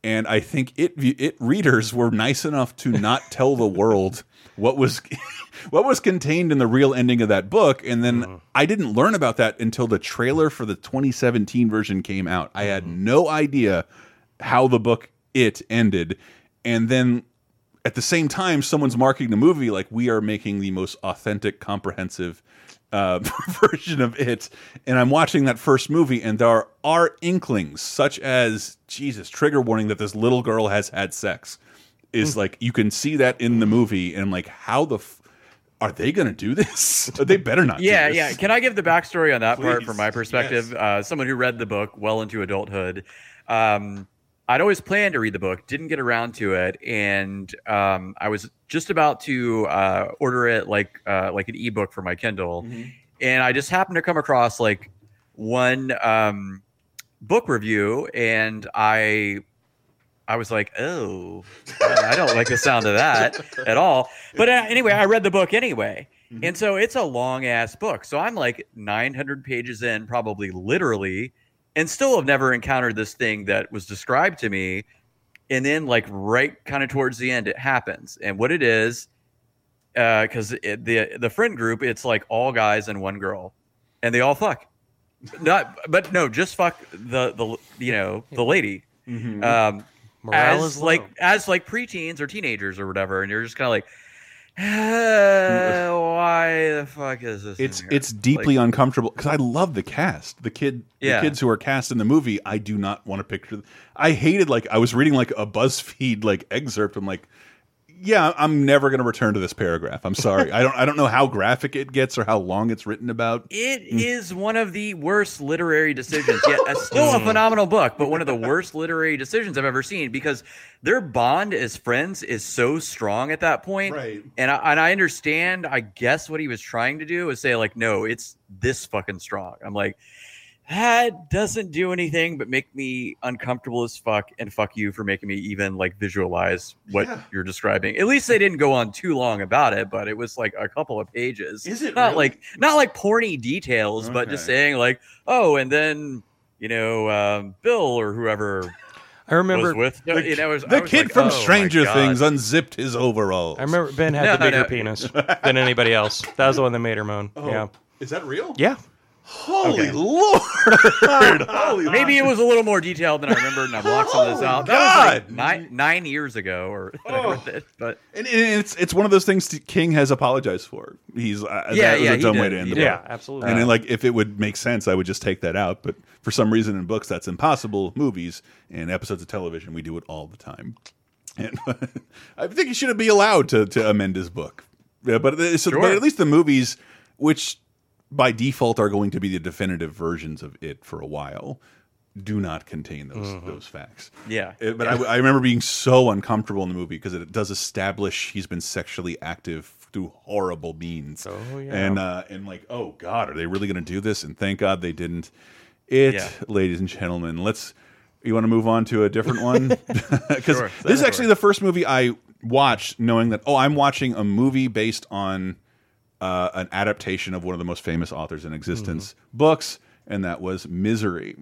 And I think it it readers were nice enough to not tell the world what was what was contained in the real ending of that book. And then I didn't learn about that until the trailer for the 2017 version came out. I had no idea how the book it ended and then at the same time someone's marketing the movie like we are making the most authentic comprehensive uh, version of it and i'm watching that first movie and there are inklings such as jesus trigger warning that this little girl has had sex is like you can see that in the movie and like how the f are they gonna do this they better not do
yeah,
this.
yeah. Can I give the backstory on that part from my perspective? Uh, someone who read the book well into adulthood. Um, I'd always planned to read the book, didn't get around to it, and um, I was just about to uh, order it like uh, like an ebook for my Kindle,
Mm-hmm.
and I just happened to come across like one um, book review, and I I was like, oh, I don't like the sound of that at all. But uh, anyway, I read the book anyway.
Mm-hmm.
And so it's a long ass book. So I'm like 900 pages in, probably literally, and still have never encountered this thing that was described to me. And then, like right kind of towards the end, it happens. And what it is, because the the friend group, it's like all guys and one girl, and they all fuck. Not, but no, just fuck the the you know the lady. Um,
Morale
as like as like preteens or teenagers or whatever, and you're just kind of like, "Uh, why the fuck is this?
It's
here?"
it's deeply
Like,
uncomfortable because I love the cast. The kid,
Yeah.
the kids who are cast in the movie, I do not want to picture. I hated like I was reading like a BuzzFeed like excerpt. I'm like, yeah, I'm never going to return to this paragraph. I'm sorry. I don't I don't know how graphic it gets or how long it's written about.
It hmm. is one of the worst literary decisions. Yet, it's still a phenomenal book, but one of the worst literary decisions I've ever seen because their bond as friends is so strong at that point.
Right.
And I, and I understand. I guess what he was trying to do is say like, no, it's this fucking strong. I'm like, that doesn't do anything but make me uncomfortable as fuck, and fuck you for making me even like visualize what
Yeah.
you're describing. At least they didn't go on too long about it, but it was like a couple of pages.
Is it
not
really?
like not like porny details, but just saying like, oh, and then you know, um, Bill or whoever
I remember.
was with you know, it was- I
The
was
kid
like,
from
oh
Stranger Things unzipped his overalls.
I remember Ben had
No,
the bigger
no.
penis than anybody else. That was the one that made her moan.
Oh,
Yeah.
Is that real?
Yeah.
Holy lord! Holy
Maybe it was a little more detailed than I remember, and I blocked some of this out. That was like
God.
nine nine years ago, or
Oh.
but
And, and it's it's one of those things King has apologized for. He's uh,
Yeah,
that was
yeah,
a
he
dumb way
did.
to end
He
the
did.
book.
Yeah, absolutely.
And then, like, if it would make sense, I would just take that out. But for some reason, in books, that's impossible. Movies and episodes of television, we do it all the time. And I think he shouldn't be allowed to to amend his book. Yeah, but, it's-
Sure.
but at least the movies, which by default are going to be the definitive versions of it for a while, do not contain those
Mm-hmm.
those facts.
yeah,
Uh, But I, I remember being so uncomfortable in the movie because it does establish he's been sexually active through horrible means.
Oh, yeah.
and uh, and like, oh God, are they really going to do this? And thank God they didn't. It,
Yeah.
ladies and gentlemen, let's. You want to move on to a different one because
Sure.
this is actually the first movie I watched, knowing that oh, I'm watching a movie based on uh, an adaptation of one of the most famous authors in existence
Mm-hmm.
books, and that was Misery.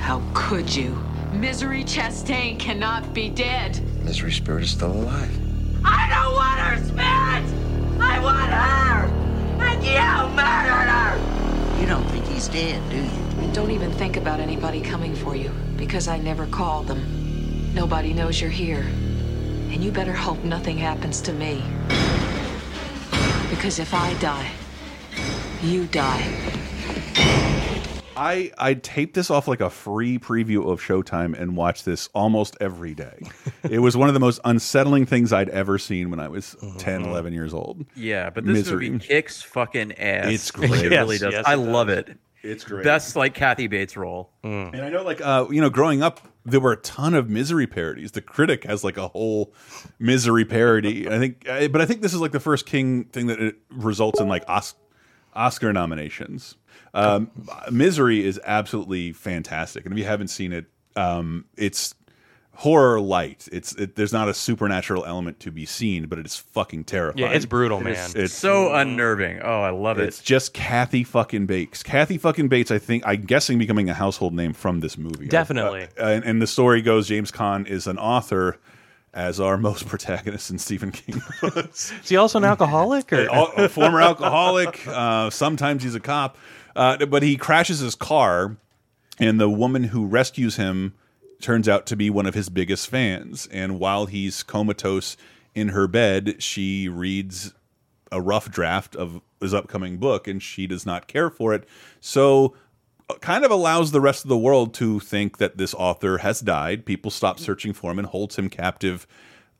How could you? Misery Chastain cannot be dead.
Misery Spirit is still alive.
I don't want her spirit! I want her! And you murdered her!
You don't think he's dead, do you?
Don't even think about anybody coming for you, because I never called them. Nobody knows you're here. And you better hope nothing happens to me. Because if I die, you die.
I I tape this off like a free preview of Showtime and watch this almost every day. it was one of the most unsettling things I'd ever seen when I was uh-huh. 10, 11 years old.
yeah. But this
Misery.
movie kicks fucking ass.
It's great.
It really
Yes,
does.
yes,
I
it
love it.
It's great.
Best like Kathy Bates role.
And I know, like, uh, you know, growing up, there were a ton of misery parodies. The Critic has like a whole misery parody. And I think, I- but I think this is like the first King thing that it results in like Os Oscar nominations. Um, misery is absolutely fantastic, and if you haven't seen it, um, it's horror light. It's it, there's not a supernatural element to be seen, but it's fucking terrifying.
Yeah, it's brutal, man.
It's
So unnerving. Oh, I love it.
it's just Kathy fucking Bates. Kathy fucking Bates, I think, I'm guessing becoming a household name from this movie.
Definitely.
Uh, and, and the story goes James Caan is an author, as are most protagonists in Stephen King.
Is he also an alcoholic? Or?
a a former alcoholic. Uh, sometimes he's a cop. Uh, but he crashes his car, and the woman who rescues him turns out to be one of his biggest fans. And while he's comatose in her bed, she reads a rough draft of his upcoming book, and she does not care for it. So uh, kind of allows the rest of the world to think that this author has died. People stop searching for him and holds him captive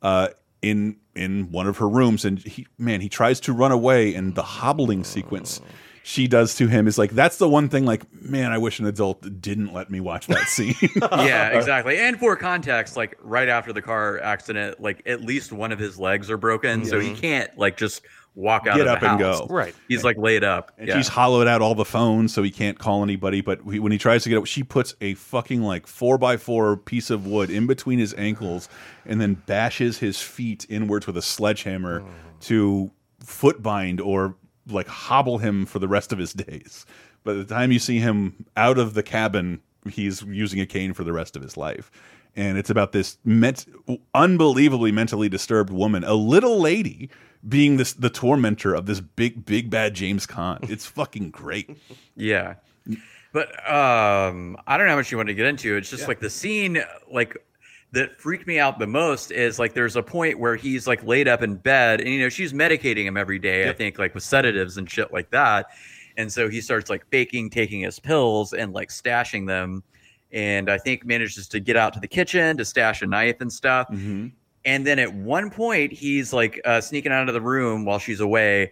uh, in in one of her rooms. And he, man, he tries to run away, and the hobbling sequence she does to him is like that's the one thing. Like, man, I wish an adult didn't let me watch that scene.
yeah, exactly. And for context, like right after the car accident, like at least one of his legs are broken, so he can't like just walk out
Get
of
up
the
and
house.
go.
Right.
He's like laid up.
And
yeah.
she's hollowed out all the phones, so he can't call anybody. But he, when he tries to get up, she puts a fucking like four by four piece of wood in between his ankles, and then bashes his feet inwards with a sledgehammer oh. to foot bind or like hobble him for the rest of his days. By the time you see him out of the cabin, he's using a cane for the rest of his life. And it's about this ment unbelievably mentally disturbed woman, a little lady, being this the tormentor of this big big bad James Caan. It's fucking great.
Yeah. But um I don't know how much you want to get into. It's just
Yeah.
like the scene like that freaked me out the most is like there's a point where he's like laid up in bed and you know she's medicating him every day, I think like with sedatives and shit like that. And so he starts like faking taking his pills and like stashing them and I think manages to get out to the kitchen to stash a knife and stuff.
Mhm.
And then at one point, he's like uh, sneaking out of the room while she's away,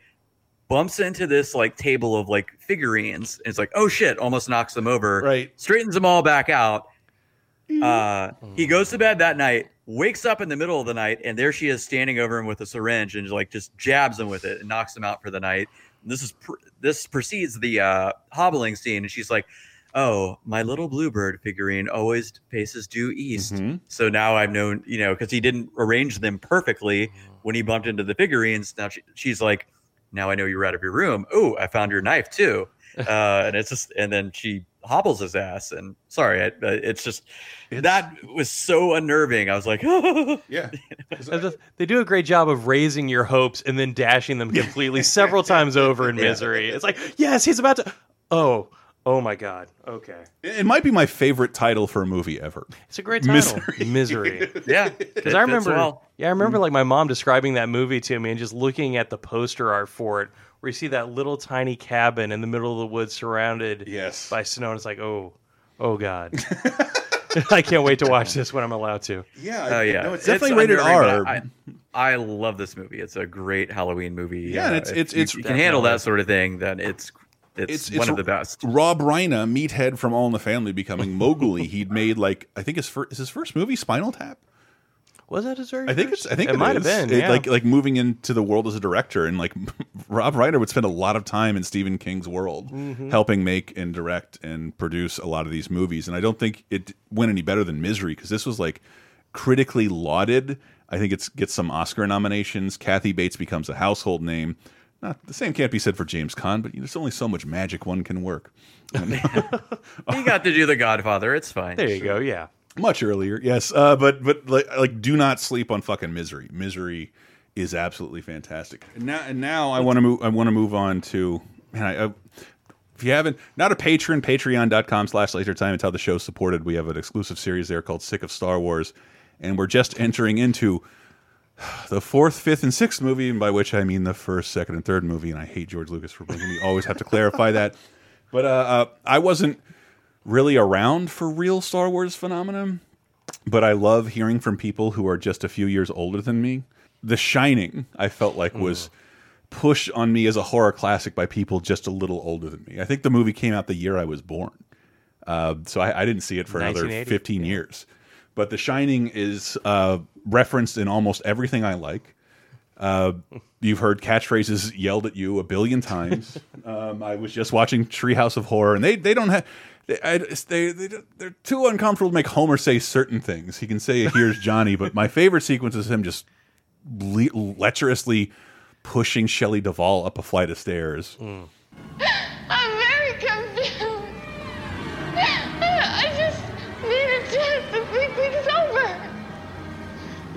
bumps into this like table of like figurines. And it's like, oh shit, almost knocks them over.
Right.
Straightens them all back out. Uh, he goes to bed that night, wakes up in the middle of the night, and there she is standing over him with a syringe and like just jabs him with it and knocks him out for the night. And this is pr- this precedes the uh, hobbling scene, and she's like, "Oh, my little bluebird figurine always faces due east."
Mhm.
So now I've known, you know, because he didn't arrange them perfectly when he bumped into the figurines. Now she, she's like, now I know you're out of your room. Oh, I found your knife too. Uh, and it's just, and then she hobbles his ass. And sorry, I, uh, it's just that was so unnerving. I was like,
Yeah.
They do a great job of raising your hopes and then dashing them completely several times over in
Yeah.
misery. It's like, yes, he's about to. Oh, oh my God. Okay.
It might be my favorite title for a movie ever.
It's a great title.
Misery.
Misery.
yeah,
Because I remember, yeah, I remember like my mom describing that movie to me and just looking at the poster art for it, where you see that little tiny cabin in the middle of the woods surrounded
Yes.
by snow, and it's like, oh, oh God, I can't wait to watch this when I'm allowed to.
Yeah.
Oh yeah,
No, it's definitely rated
unnerving, but
R.
I, I love this movie. It's a great Halloween movie.
Yeah, and uh, it's-
if
it's-
you-
it's-
you can handle that sort of thing. Then it's it's, one of the best.
Rob Reiner, meathead from All in the Family, becoming Mowgli. He'd made like I think his first is his first movie Spinal Tap.
Was that his very?
I think
first?
it's I think
it, might have
is.
been.
It-
yeah.
like like moving into the world as a director and like Rob Reiner would spend a lot of time in Stephen King's world
Mhm.
helping make and direct and produce a lot of these movies and I don't think it went any better than Misery because this was like critically lauded I think it gets some Oscar nominations Kathy Bates becomes a household name not the same can't be said for James Caan but there's only so much magic one can work
he got to do The Godfather. It's fine.
there you go. Yeah.
Much earlier yes. Uh, but but like, like do not sleep on fucking misery. Misery is absolutely fantastic. And now and now i want to move i want to move on to man, I, I, if you haven't not a patron patreon.com slash laser time. It's how the show's supported. We have an exclusive series there called sick of star wars. And we're just entering into the fourth fifth and sixth movie and by which i mean the first second and third movie. And i hate george lucas for making me always have to clarify that. But uh, uh, i wasn't really around for real Star Wars phenomenon, but I love hearing from people who are just a few years older than me. The Shining, I felt like was pushed on me as a horror classic by people just a little older than me. I think the movie came out the year I was born, uh, so I, I didn't see it for another
1980?
15 years. But The Shining is uh, referenced in almost everything I like. Uh, you've heard catchphrases yelled at you a billion times. um, I was just watching Treehouse of Horror, and they they don't have. They, I, they, they they're too uncomfortable to make Homer say certain things. He can say "Here's Johnny," but my favorite sequence is him just le lecherously pushing Shelley Duvall up a flight of stairs. Mm.
I'm very confused. I just need a chance to think things over.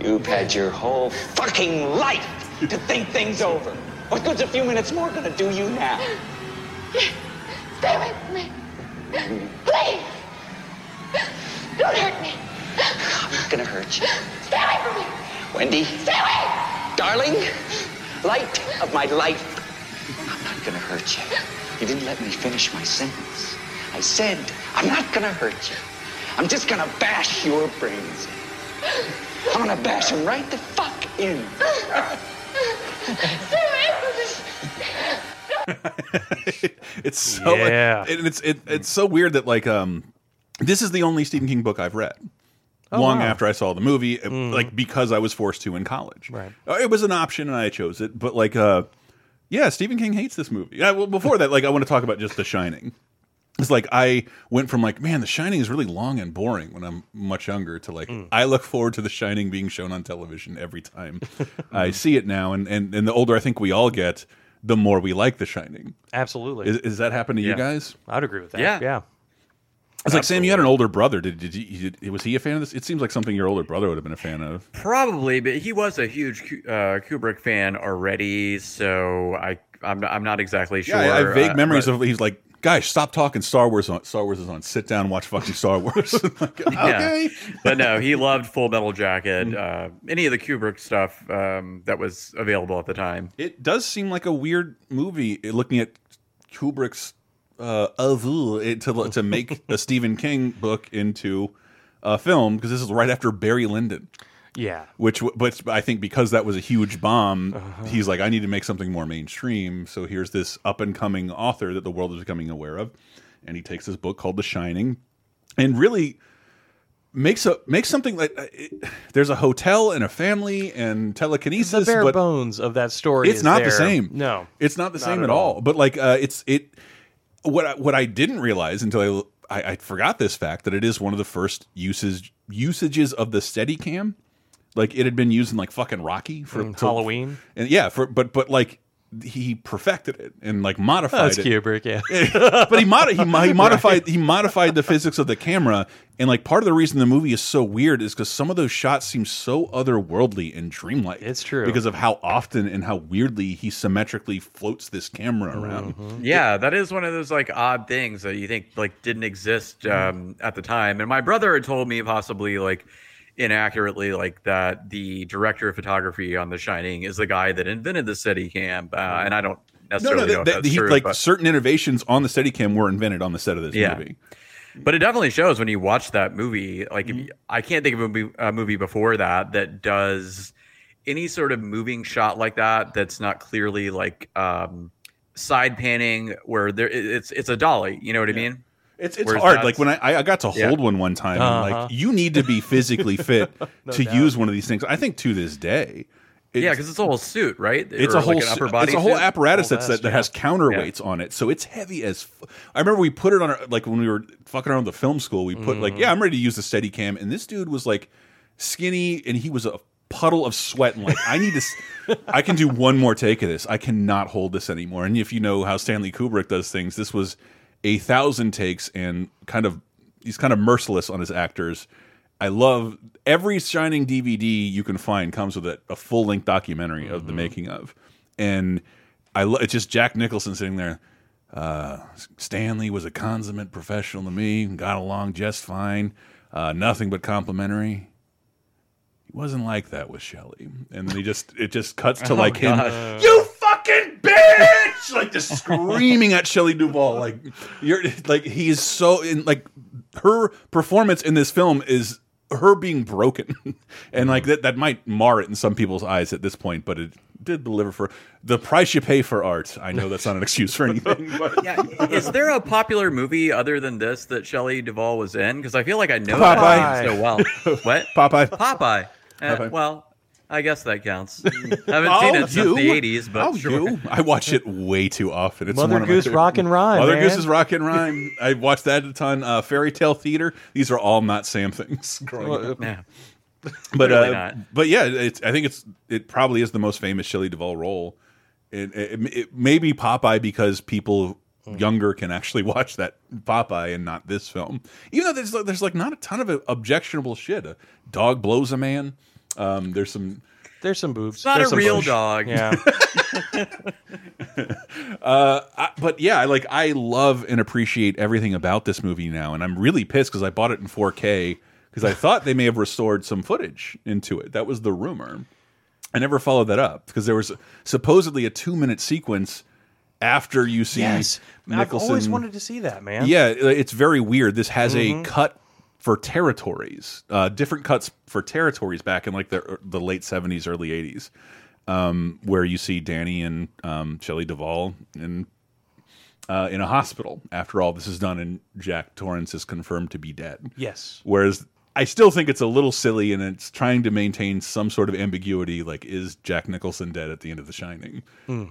You've had your whole fucking life to think things over. What good's a few minutes more gonna do you now?
Stay with me. Please. Don't hurt me.
I'm not gonna hurt you.
Stay away from me.
Wendy,
Stay away.
darling, light of my life. I'm not gonna hurt you. You didn't let me finish my sentence. I said, I'm not gonna hurt you. I'm just gonna bash your brains in. I'm gonna bash them right the fuck in.
it's so
Yeah.
and it's it, it's so weird that like um this is the only Stephen King book I've read. long
wow.
after I saw the movie, like because I was forced to in college.
Right.
Uh, It was an option and I chose it, but like uh yeah, Stephen King hates this movie. Yeah, well before that like I want to talk about just The Shining. It's like I went from like, man, The Shining is really long and boring when I'm much younger to like I look forward to The Shining being shown on television every time I see it now and and and the older I think we all get, the more we like The Shining.
Absolutely.
Is, is that happen to you guys?
I'd agree with that.
Yeah.
Yeah.
It's like Sam, you had an older brother. Did, did, you, did was he a fan of this? It seems like something your older brother would have been a fan of.
Probably, but he was a huge Ku- uh, Kubrick fan already, so I I'm not, I'm not exactly sure.
Yeah, I have vague
uh,
memories
but-
of he's like, guys, stop talking Star Wars on Star Wars is on. Sit down, and watch fucking Star Wars. Like, okay.
but no, he loved Full Metal Jacket, uh, any of the Kubrick stuff um, that was available at the time.
It does seem like a weird movie eh, looking at Kubrick's uh, to to make a Stephen King book into a film because this is right after Barry Lyndon.
Yeah.
Which, but I think because that was a huge bomb, he's like, I need to make something more mainstream. So here's this up and coming author that the world is becoming aware of, and he takes this book called The Shining, and really makes a makes something like uh, it, there's a hotel and a family and telekinesis.
The bare bones of that story.
it's not the same.
No.
it's not the
Not
same
at
at all. But like, uh, it's it. What I, what I didn't realize until I, I I forgot this fact that it is one of the first uses usages of the Steadicam. Like it had been used in like fucking Rocky for
Mm, Halloween.
and yeah, for but but like he perfected it and like modified
That's
it.
Kubrick, yeah.
but he, modi he, he modified he modified the physics of the camera, and like part of the reason the movie is so weird is because some of those shots seem so otherworldly and dreamlike.
It's true.
because of how often and how weirdly he symmetrically floats this camera around.
Mm-hmm.
Yeah, that is one of those like odd things that you think like didn't exist um, at the time. And my brother had told me possibly like inaccurately like that the director of photography on The Shining is the guy that invented the Steadicam, uh, and I don't necessarily
no,
know
that, that- he,
true.
like
but-
certain innovations on the Steadicam were invented on the set of this
Yeah.
movie.
But it definitely shows when you watch that movie. Like, if you- I can't think of a movie, a movie before that that does any sort of moving shot like that. That's not clearly like um, side panning, where there it's it's a dolly. You know what I mean?
It's it's
Whereas
hard. Like when I I got to
Yeah.
hold one one time,
Uh-huh.
like you need to be physically fit
No
to
doubt.
use one of these things. I think to this day, it's,
yeah, because it's a whole suit, right?
it's
Or
a whole
like an upper body.
it's a whole
suit?
apparatus
Whole
that's
vest,
that, that
yeah.
has counterweights on it, so it's heavy as. F I remember we put it on our like when we were fucking around the film school. We put like
Mm-hmm.
yeah, I'm ready to use the Steadicam, and this dude was like skinny, and he was a puddle of sweat, and like I need to. I can do one more take of this. I cannot hold this anymore. And if you know how Stanley Kubrick does things, this was a thousand takes and kind of he's kind of merciless on his actors. I love every Shining DVD you can find comes with a, a full length documentary of the making of, and I lo it's just Jack Nicholson sitting there. Uh, Stanley was a consummate professional to me, got along just fine, uh, nothing but complimentary. He wasn't like that with Shelley, and then he just it just cuts to
Oh,
like him, you fucking bitch, like just screaming at Shelley Duvall, like you're like he is so in like her performance in this film is her being broken, and like that that might mar it in some people's eyes at this point, but it did deliver for the price you pay for art. I know that's not an excuse for anything, but
Yeah, is there a popular movie other than this that Shelley Duvall was in? Because I feel like I know
Popeye.
that so well. What?
Popeye.
Popeye. Uh,
Popeye.
Well, I guess that counts. I haven't seen it since the '80s, but
oh,
sure.
you. I watch it way too often. It's
Mother
one of my
Goose
favorite-
Rock and Rhyme,
Mother
man.
Goose is Rock and Rhyme. I watched that a ton. Uh, Fairy Tale Theater. These are all not Sam things. growing up.
Yeah.
but
Clearly
uh,
not.
but yeah, it's. I think it's. It probably is the most famous Shelley Duvall role. It, it, it may be Popeye because people younger can actually watch that Popeye and not this film. Even though there's there's like not a ton of objectionable shit. A dog blows a man. Um, there's some.
There's some boobs.
Not
There's
a
some
real
bush.
dog.
Yeah.
Uh, I, but yeah, I like I love and appreciate everything about this movie now, and I'm really pissed because I bought it in 4K because I thought they may have restored some footage into it. That was the rumor. I never followed that up because there was supposedly a two minute sequence after you see
yes. I've always wanted to see that, man.
Yeah, it's very weird. This has
Mhm.
a cut for territories, uh, different cuts for territories back in like the the late seventies, early eighties, um, where you see Danny and um, Shelley Duvall in uh, in a hospital after all this is done, and Jack Torrance is confirmed to be dead.
Yes.
Whereas I still think it's a little silly, and it's trying to maintain some sort of ambiguity. Like, is Jack Nicholson dead at the end of The Shining?
Hmm.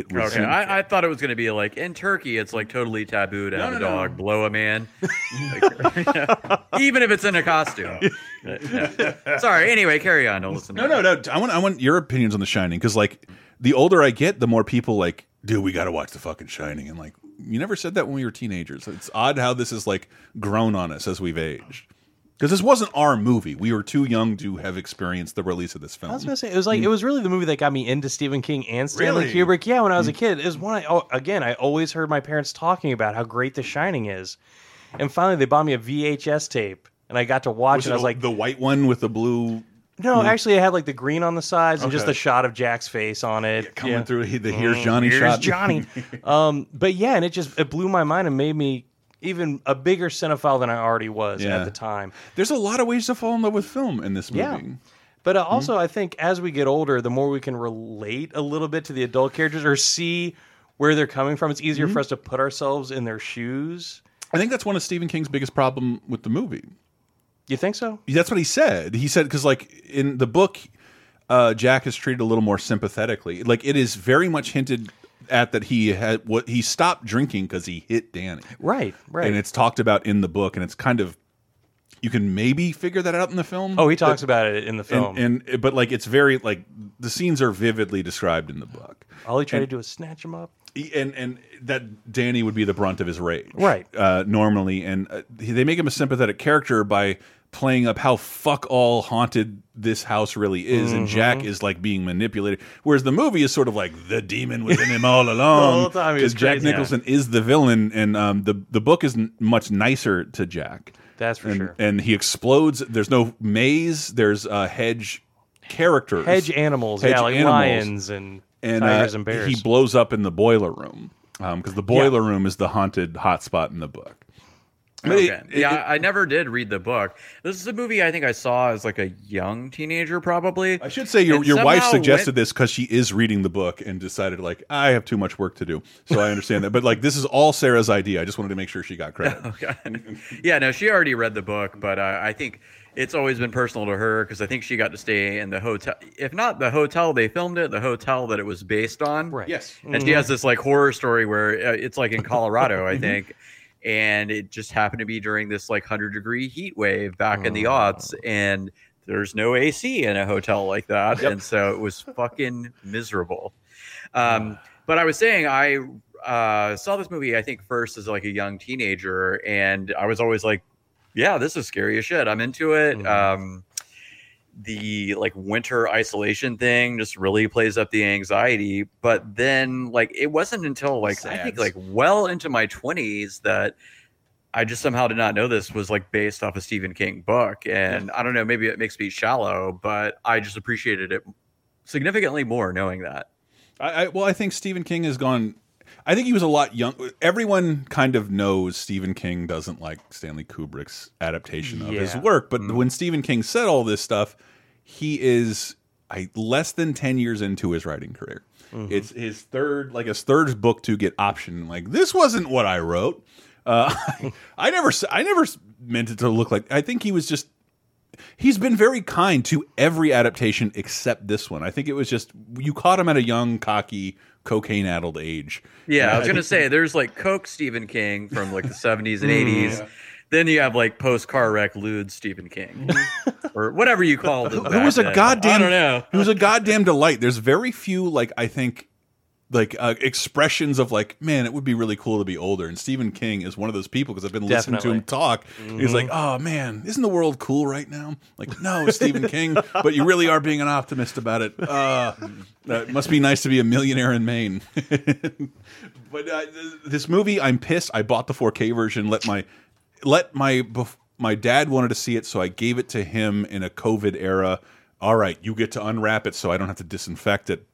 It was
Okay, I, I thought it was going to be like in Turkey, it's like totally taboo to have
no,
a
no.
dog blow a man, Like, even if it's in a costume. Sorry. Anyway, carry on. Don't listen.
No, no, no. I want I want your opinions on The Shining because like the older I get, the more people like, dude, we got to watch The fucking Shining. And like, you never said that when we were teenagers. It's odd how this is like grown on us as we've aged. Because this wasn't our movie. We were too young to have experienced the release of this film.
I was gonna say it was like it was really the movie that got me into Stephen King and Stanley
Really?
Kubrick. Yeah, when I was a kid, it was one. I, oh, again, I always heard my parents talking about how great The Shining is, and finally they bought me a VHS tape, and I got to watch
Was
I was like,
the white one with the blue
no, actually, it had like the green on the sides and just
Okay.
the shot of Jack's face on it
coming
Yeah.
through the Here's
Mm,
Johnny
here's
shot?
Johnny. um, but yeah, and it just it blew my mind and made me even a bigger cinephile than I already was
Yeah.
at the time.
There's a lot of ways to fall in love with film in this movie.
Yeah. But uh, also, I think as we get older, the more we can relate a little bit to the adult characters or see where they're coming from, it's easier for us to put ourselves in their shoes.
I think that's one of Stephen King's biggest problem with the movie.
You think so?
That's what he said. He said because like in the book, uh, Jack is treated a little more sympathetically. Like it is very much hinted at that he had what he stopped drinking because he hit Danny.
Right, right.
And it's talked about in the book, and it's kind of you can maybe figure that out in the film.
Oh, he talks
But-
about it in the film.
and, and but like it's very like the scenes are vividly described in the book.
All he tried
and-
to do is snatch him up.
and and that Danny would be the brunt of his rage,
Right.
Uh, normally, and uh, they make him a sympathetic character by playing up how fuck all haunted this house really is, and Jack
Mhm.
is like being manipulated. Whereas the movie is sort of like the demon within him all along.
whole time he was
Jack. Nicholson is the villain, and um, the the book is much nicer to Jack.
That's for
and,
sure.
And he explodes. There's no maze. There's uh, hedge characters,
Hedge animals, yeah, like lions and
and
tigers
uh,
and bears.
He blows up in the boiler room because the boiler room is the haunted hotspot in the book. But
Okay.
it- it-
yeah, I I never did read the book. This is a movie I think I saw as like a young teenager, probably.
I should say your
And
your wife suggested
went-
this because she is reading the book and decided like I have too much work to do, so I understand that. But like this is all Sarah's idea. I just wanted to make sure she got credit.
Okay. yeah, no, she already read the book, but uh, I think it's always been personal to her because I think she got to stay in the hotel. If not the hotel they filmed it, the hotel that it was based on.
Right.
Yes.
And she has this like horror story where uh, it's like in Colorado, I think. And it just happened to be during this like 100 degree heat wave back in the aughts. And there's no AC in a hotel like that. And so it was fucking miserable. Um, but I was saying, I uh, saw this movie, I think, first as like a young teenager. And I was always like, yeah, this is scary as shit. I'm into it. Um, the like winter isolation thing just really plays up the anxiety. But then, like, it wasn't until like I think like well into my 20s that I just somehow did not know this was like based off a Stephen King book. And I don't know, maybe it makes me shallow, but I just appreciated it significantly more knowing that.
I, I well, I think Stephen King has gone. I think he was a lot young. Everyone kind of knows Stephen King doesn't like Stanley Kubrick's adaptation of his work, but when Stephen King said all this stuff, he is I, less than ten years into his writing career. It's his third, like his third book to get option. Like this wasn't what I wrote. Uh, I never, s- I never meant it to look like. I think he was just he's been very kind to every adaptation except this one. I think it was just you caught him at a young, cocky, cocaine-addled age.
Yeah, I was gonna say there's like Coke Stephen King from like the 70s and
Mm.
80s. Then you have like post car wreck lewd Stephen King, or whatever you called it.
Who was a
then.
goddamn?
I don't know.
He was a goddamn delight. There's very few, like I think, like uh, expressions of like, man, it would be really cool to be older. And Stephen King is one of those people because I've been listening to him talk. He's like, oh man, isn't the world cool right now? Like, no, Stephen King, but you really are being an optimist about it. Uh, it must be nice to be a millionaire in Maine. but uh, this movie, I'm pissed. I bought the 4K version. Let my let my my dad wanted to see it, so I gave it to him in a COVID era. All right, you get to unwrap it, so I don't have to disinfect it.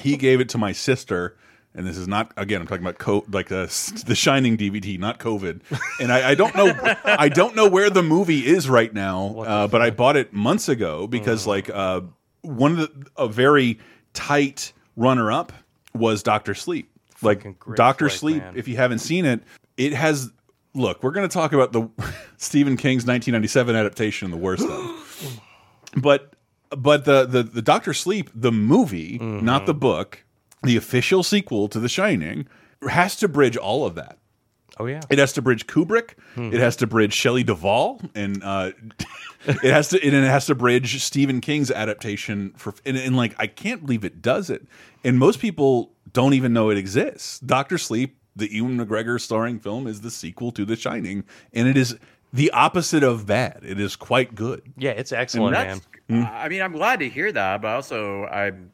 He gave it to my sister, and this is not again. I'm talking about co like uh, the Shining DVD, not COVID. And I, I don't know, I don't know where the movie is right now. Uh, but I bought it months ago because like uh, one of the a very tight runner up was Doctor Sleep. Like Doctor Sleep,
man.
if you haven't seen it, it has. Look, we're going to talk about the Stephen King's 1997 adaptation, the worst of. But but the the the Doctor Sleep, the movie, not the book, the official sequel to The Shining, has to bridge all of that.
Oh yeah.
It has to bridge Kubrick.
Mhm.
It has to bridge Shelley Duvall, and uh, it has to and it has to bridge Stephen King's adaptation for. And, and like, I can't believe it does it. And most people don't even know it exists. Doctor Sleep, the Ewan McGregor starring film, is the sequel to The Shining, and it is the opposite of bad. It is quite good.
Yeah, it's excellent,
And
Hmm.
that's- I mean, I'm glad to hear that, but also I'm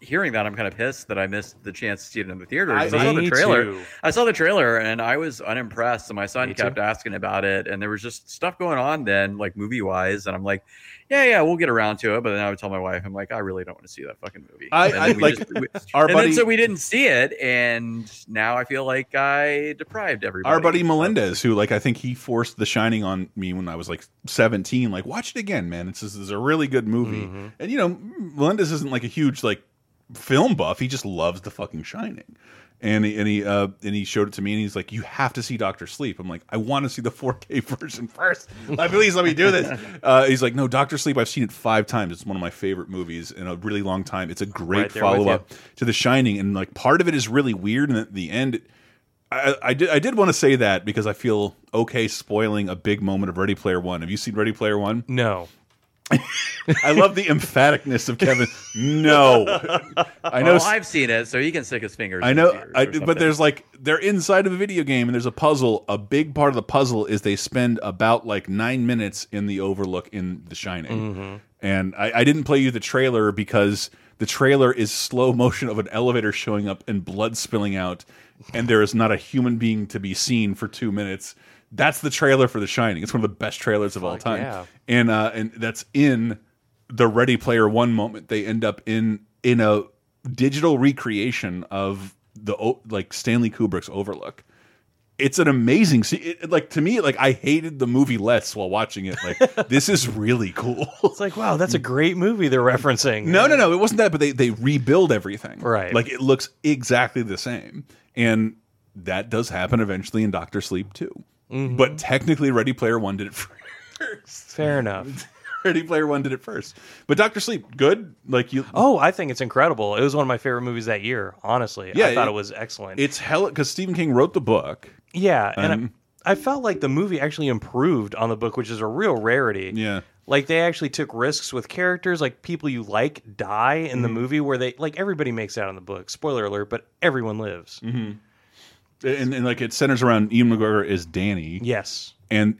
hearing that I'm kind of pissed that I missed the chance to see it in the theater. I,
I-
saw the trailer.
too.
I saw the trailer and I was unimpressed. And my son
Me
kept
too.
asking about it, and there was just stuff going on then, like movie wise. And I'm like, yeah, yeah, we'll get around to it. But then I would tell my wife, I'm like, I really don't want to see that fucking movie.
I- I- like,
just- we-
our
and
buddy-
then so we didn't see it, and now I feel like I deprived everybody.
Our buddy Melendez, who like I think he forced The Shining on me when I was like seventeen. Like, watch it again, man. It's this is a really good movie.
Mm-hmm.
And you know, Melendez isn't like a huge like film buff. He just loves The fucking Shining. And he, and he uh and he showed it to me and he's like, you have to see Doctor Sleep. I'm like, I want to see the 4K version first. Like, please let me do this. Uh, he's like, no, Doctor Sleep. I've seen it five times. It's one of my favorite movies in a really long time. It's a great
Right
follow up to The Shining, and like part of it is really weird, and at the end. I, I did. I did want to say that because I feel okay spoiling a big moment of Ready Player One. Have you seen Ready Player One?
No.
I love the emphaticness of Kevin. No, I know.
Well, I've seen it, so he can stick his fingers.
I
in
know, I, but there's like they're inside of a video game and there's a puzzle. A big part of the puzzle is they spend about like nine minutes in the Overlook in The Shining,
Mm-hmm.
and I, I didn't play you the trailer because the trailer is slow motion of an elevator showing up and blood spilling out, and there is not a human being to be seen for two minutes. That's the trailer for The Shining. It's one of the best trailers of all time,
yeah.
and uh, and that's in the Ready Player One moment. They end up in in a digital recreation of the like Stanley Kubrick's Overlook. It's an amazing see like to me like I hated the movie less while watching it like this is really cool.
It's like, wow, that's a great movie they're referencing.
no, no, no, it wasn't that but they they rebuild everything.
Right.
Like it looks exactly the same. And that does happen eventually in Doctor Sleep too.
Mhm.
But technically Ready Player 1 did it first.
Fair enough.
Ready Player 1 did it first. But Doctor Sleep good like you
Oh, I think it's incredible. It was one of my favorite movies that year, honestly.
Yeah,
I thought
it-
it, was excellent.
It's hell because Stephen King wrote the book.
yeah, and
Um,
I, I felt like the movie actually improved on the book, which is a real rarity.
Yeah.
Like they actually took risks with characters, like people you like die in the
Mhm.
movie, where they like everybody makes out in the book. Spoiler alert, but everyone lives.
Mm-hmm. And, and like it centers around Ewan McGregor is Danny.
Yes.
And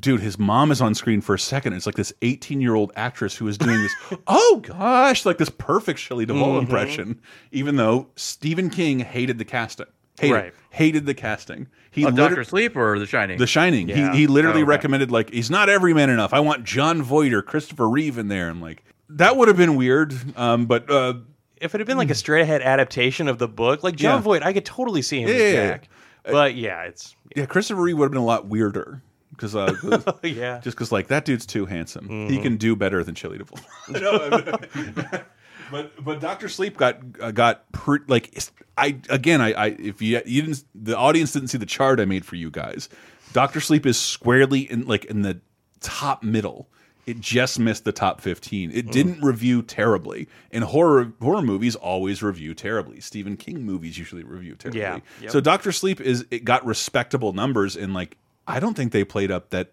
dude, his mom is on screen for a second. It's like this 18 year old actress who is doing this, oh gosh, like this perfect Shelley Duvall
Mhm.
impression, even though Stephen King hated the casting. Hated,
Right.
hated the casting. He
Of
liter-
Doctor Sleep or The Shining.
The Shining.
Yeah.
He, he literally
Oh, okay.
recommended like he's not everyman enough. I want Jon Voight or Christopher Reeve in there. I'm like, that would have been weird. Um, but uh,
If it had been like a straight ahead adaptation of the book, like Jon
Yeah.
Voight, I could totally see him
Yeah,
as
yeah, yeah.
Jack. But yeah, it's
yeah, Christopher Reeve would have been a lot weirder because uh,
Yeah.
just because like that dude's too handsome. He
Mhm.
can do better than Duvall. No, but but Doctor Sleep got uh, got pre like it's- I again I, I if you you didn't the audience didn't see the chart I made for you guys. Doctor Sleep is squarely in like in the top middle. It just missed the top 15. It
Mm.
didn't review terribly. And horror horror movies always review terribly. Stephen King movies usually review terribly.
Yeah. Yep.
So Doctor Sleep is it got respectable numbers and like I don't think they played up that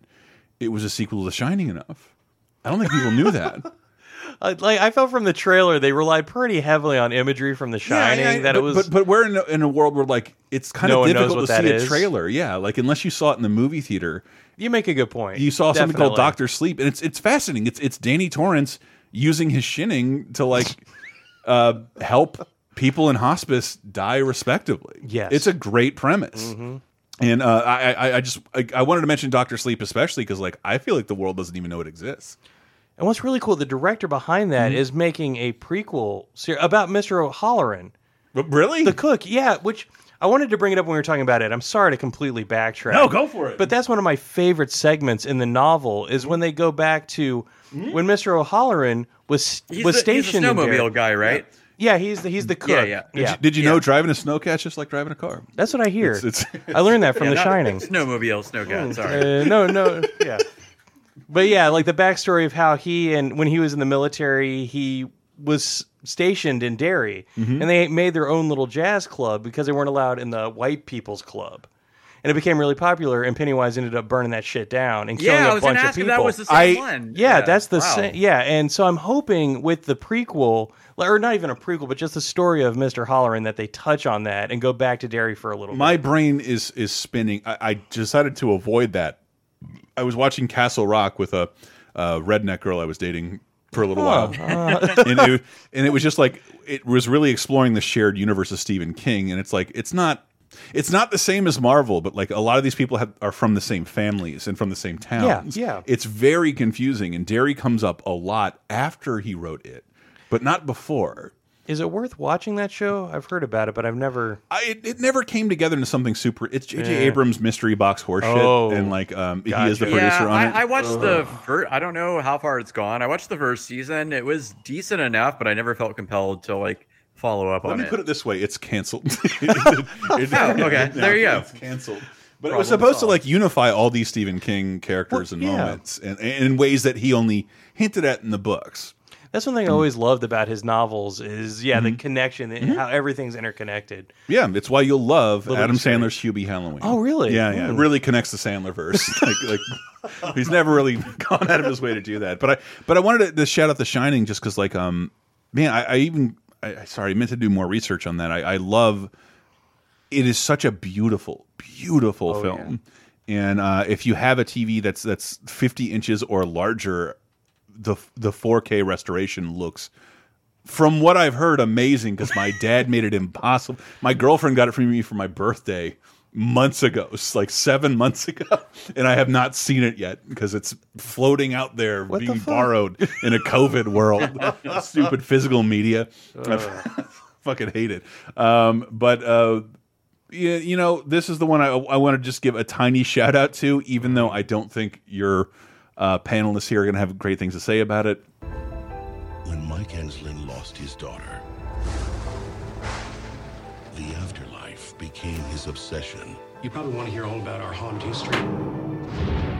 it was a sequel to The Shining enough. I don't think people knew that.
Uh, like I felt from the trailer, they relied pretty heavily on imagery from The Shining.
Yeah, yeah,
that
but,
it was,
but but we're in a, in a world where like it's kind
No
of difficult to see
is.
a trailer. Yeah, like unless you saw it in the movie theater,
you make a good point.
you saw something called Doctor Sleep, and it's it's fascinating. It's it's Danny Torrance using his shining to like uh, help people in hospice die respectively.
Yes.
it's a great premise.
Mhm.
And uh, I, I, I just I, I wanted to mention Doctor Sleep especially because like I feel like the world doesn't even know it exists.
And what's really cool, the director behind that is
Mm-hmm.
making a prequel about Mr. O'Halloran.
really?
The cook, yeah, which I wanted to bring it up when we were talking about it. I'm sorry to completely backtrack.
No, go for it.
But that's one of my favorite segments in the novel is when they go back to when Mr. O'Halloran was
He's
was
the- he's the
stationed in there.
snowmobile guy, right?
Yeah, he's the he's the cook.
Yeah, yeah.
Did you, did you know driving a snowcat just like driving a car?
That's what I hear.
It's- it's-
I learned that from
Yeah,
The
not
Shining.
Snowmobile, snowcat. Sorry.
Uh, no, no, yeah. But yeah, like the backstory of how he and when he was in the military, he was stationed in Derry,
Mhm.
and they made their own little jazz club because they weren't allowed in the white people's club. and it became really popular. And Pennywise ended up burning that shit down and killing
Yeah,
a bunch of people.
that was the same
I-
one.
Yeah, that's the
Wow.
same. Yeah, and so I'm hoping with the prequel, or not even a prequel, but just the story of Mr. Hallorann that they touch on that and go back to Derry for a little
My
bit.
brain is is spinning. I, I decided to avoid that. I was watching Castle Rock with a, a redneck girl I was dating for a little while, and, it, and it was just like it was really exploring the shared universe of Stephen King, and it's like it's not. It's not the same as Marvel, but like a lot of these people have, are from the same families and from the same towns.
yeah.
It's very confusing, and Derry comes up a lot after he wrote it, but not before.
Is it worth watching that show? I've heard about it, but I've never.
I, it, it never came together into something super. It's J.J.
Yeah.
Abrams mystery box horseshit,
Oh,
and like um, he is the producer
yeah,
on
I,
it.
I watched the first. I don't know how far it's gone. I watched the first season. It was decent enough, but I never felt compelled to like follow up on it.
Let me
it.
put it this way: it's canceled.
Oh, okay. There you go.
It's canceled. But it was
Problem
supposed to like unify all these Stephen King characters and
yeah.
moments, and, and in ways that he only hinted at in the books.
That's one thing I always loved about his novels is yeah the connection and how everything's interconnected.
Yeah, it's why you'll love
Little
Adam
egg.
Sandler's Hubie Halloween.
Oh, really?
Yeah, yeah. It
Hmm.
really connects the Sandler verse. like, like he's never really gone out of his way to do that. But I, but I wanted to, to shout out The Shining just because, like, um, man, I, I even, I, sorry, I meant to do more research on that. I, I love. It is such a beautiful, beautiful
Oh,
film. And uh, if you have a TV that's that's 50 inches or larger, the the 4K restoration looks from what I've heard, amazing because my dad made it impossible. My girlfriend got it for me for my birthday months ago, like seven months ago, and I have not seen it yet because it's floating out there
What
being
fuck?
borrowed in a COVID world. Stupid physical media. I fucking hate it. Um, but uh, yeah, you know, this is the one I, I want to just give a tiny shout out to, even though I don't think your uh, panelists here are going to have great things to say about it.
When Mike Enslin lost his daughter, the afterlife became his obsession.
You probably want to hear all about our haunted history.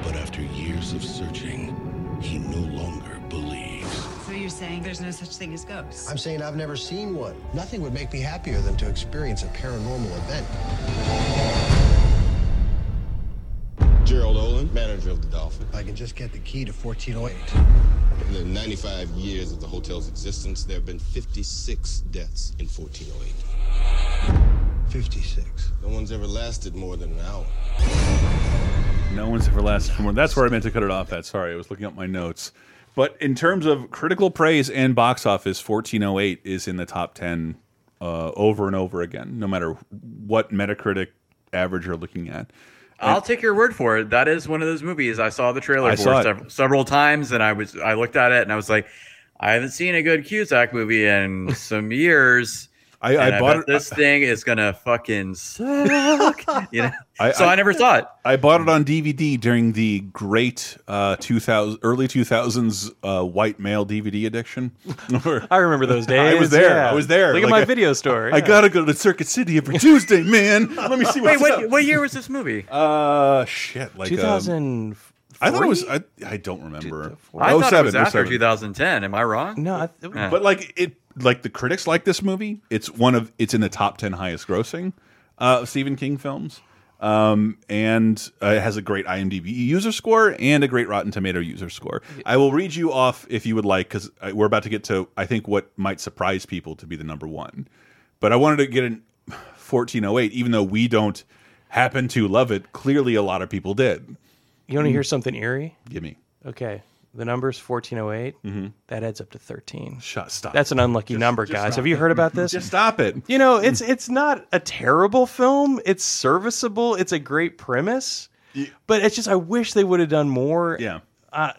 But after years of searching, he no longer believes.
So you're saying there's no such thing as ghosts?
I'm saying I've never seen one. Nothing would make me happier than to experience a paranormal event.
Manager of the Dolphin.
If I can just get the key to 1408.
In the 95 years of the hotel's existence, there have been 56 deaths in 1408.
56.
No one's ever lasted more than an hour.
No one's ever lasted for more. That's where I meant to cut it off at. Sorry, I was looking up my notes. But in terms of critical praise and box office, 1408 is in the top 10 uh, over and over again, no matter what Metacritic average you're looking at.
I'll take your word for it. That is one of those movies. I saw the trailer
I
for several, several times, and I was I looked at it and I was like, I haven't seen a good Cusack movie in some years.
I- I
and
bought it-
This thing is gonna fucking suck. you know.
I-
so I,
I-
never saw it.
I bought it on DVD during the great uh, 2000 early 2000s uh, white male DVD addiction.
I remember those days.
I was there.
yeah.
I was there.
Look at
Like,
my
I-
video store.
I gotta go to Circuit City every Tuesday, man. Let me see
Wait, what,
up.
what year was this movie?
Uh, shit, like um,
2000.
I thought it was. I, I don't remember.
I thought it was after
07.
2010. Am I wrong?
No, I,
Yeah.
But like it, like the critics like this movie. It's one of. It's in the top ten highest grossing uh, Stephen King films. Um, and uh, it has a great IMDb user score and a great Rotten Tomato user score. I will read you off if you would like, because we're about to get to I think what might surprise people to be the number one. But I wanted to get in 1408, even though we don't happen to love it. Clearly, a lot of people did.
You want to hear something eerie?
Give me.
Okay. The number's 1408. That adds up to 13.
Shut. Stop.
That's an unlucky number, guys. Have you heard about this?
Just stop it.
You know, it's it's not a terrible film. It's serviceable. It's a great premise. But it's just I wish they would have done more.
Yeah.
Uh,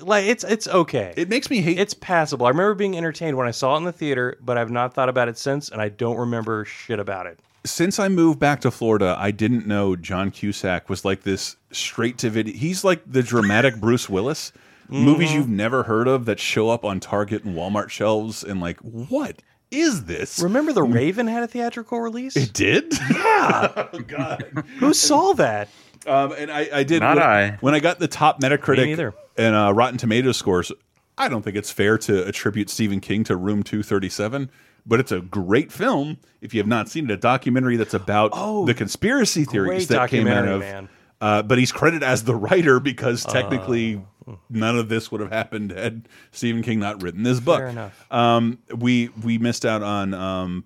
like it's it's okay.
It makes me hate.
It's passable. I remember being entertained when I saw it in the theater, but I've not thought about it since, and I don't remember shit about it.
since I moved back to Florida, I didn't know John Cusack was like this straight to video. He's like the dramatic Bruce Willis. Movies you've never heard of that show up on Target and Walmart shelves, and like, what is this?
Remember the Raven had a theatrical release?
It did?
Yeah.
oh God.
Who saw that?
Um, and I, I did
Not
when,
I.
when I got the top Metacritic
neither.
and uh, Rotten Tomatoes scores. I don't think it's fair to attribute Stephen King to Room 237, but it's a great film. If you have not seen it, a documentary that's about the conspiracy theories that came out of.
man.
Uh, but he's credited as the writer because technically
Oh.
none of this would have happened had Stephen King not written this book.
Fair enough.
Um, we we missed out on um,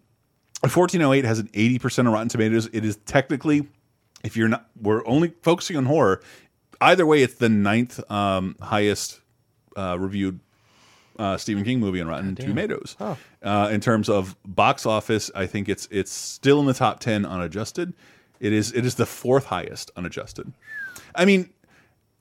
1408 has an 80% of Rotten Tomatoes. It is technically, if you're not, we're only focusing on horror. Either way, it's the ninth um, highest uh, reviewed uh, Stephen King movie on Rotten Tomatoes. Uh, in terms of box office, I think it's it's still in the top 10 unadjusted. It is it is the fourth highest unadjusted. I mean,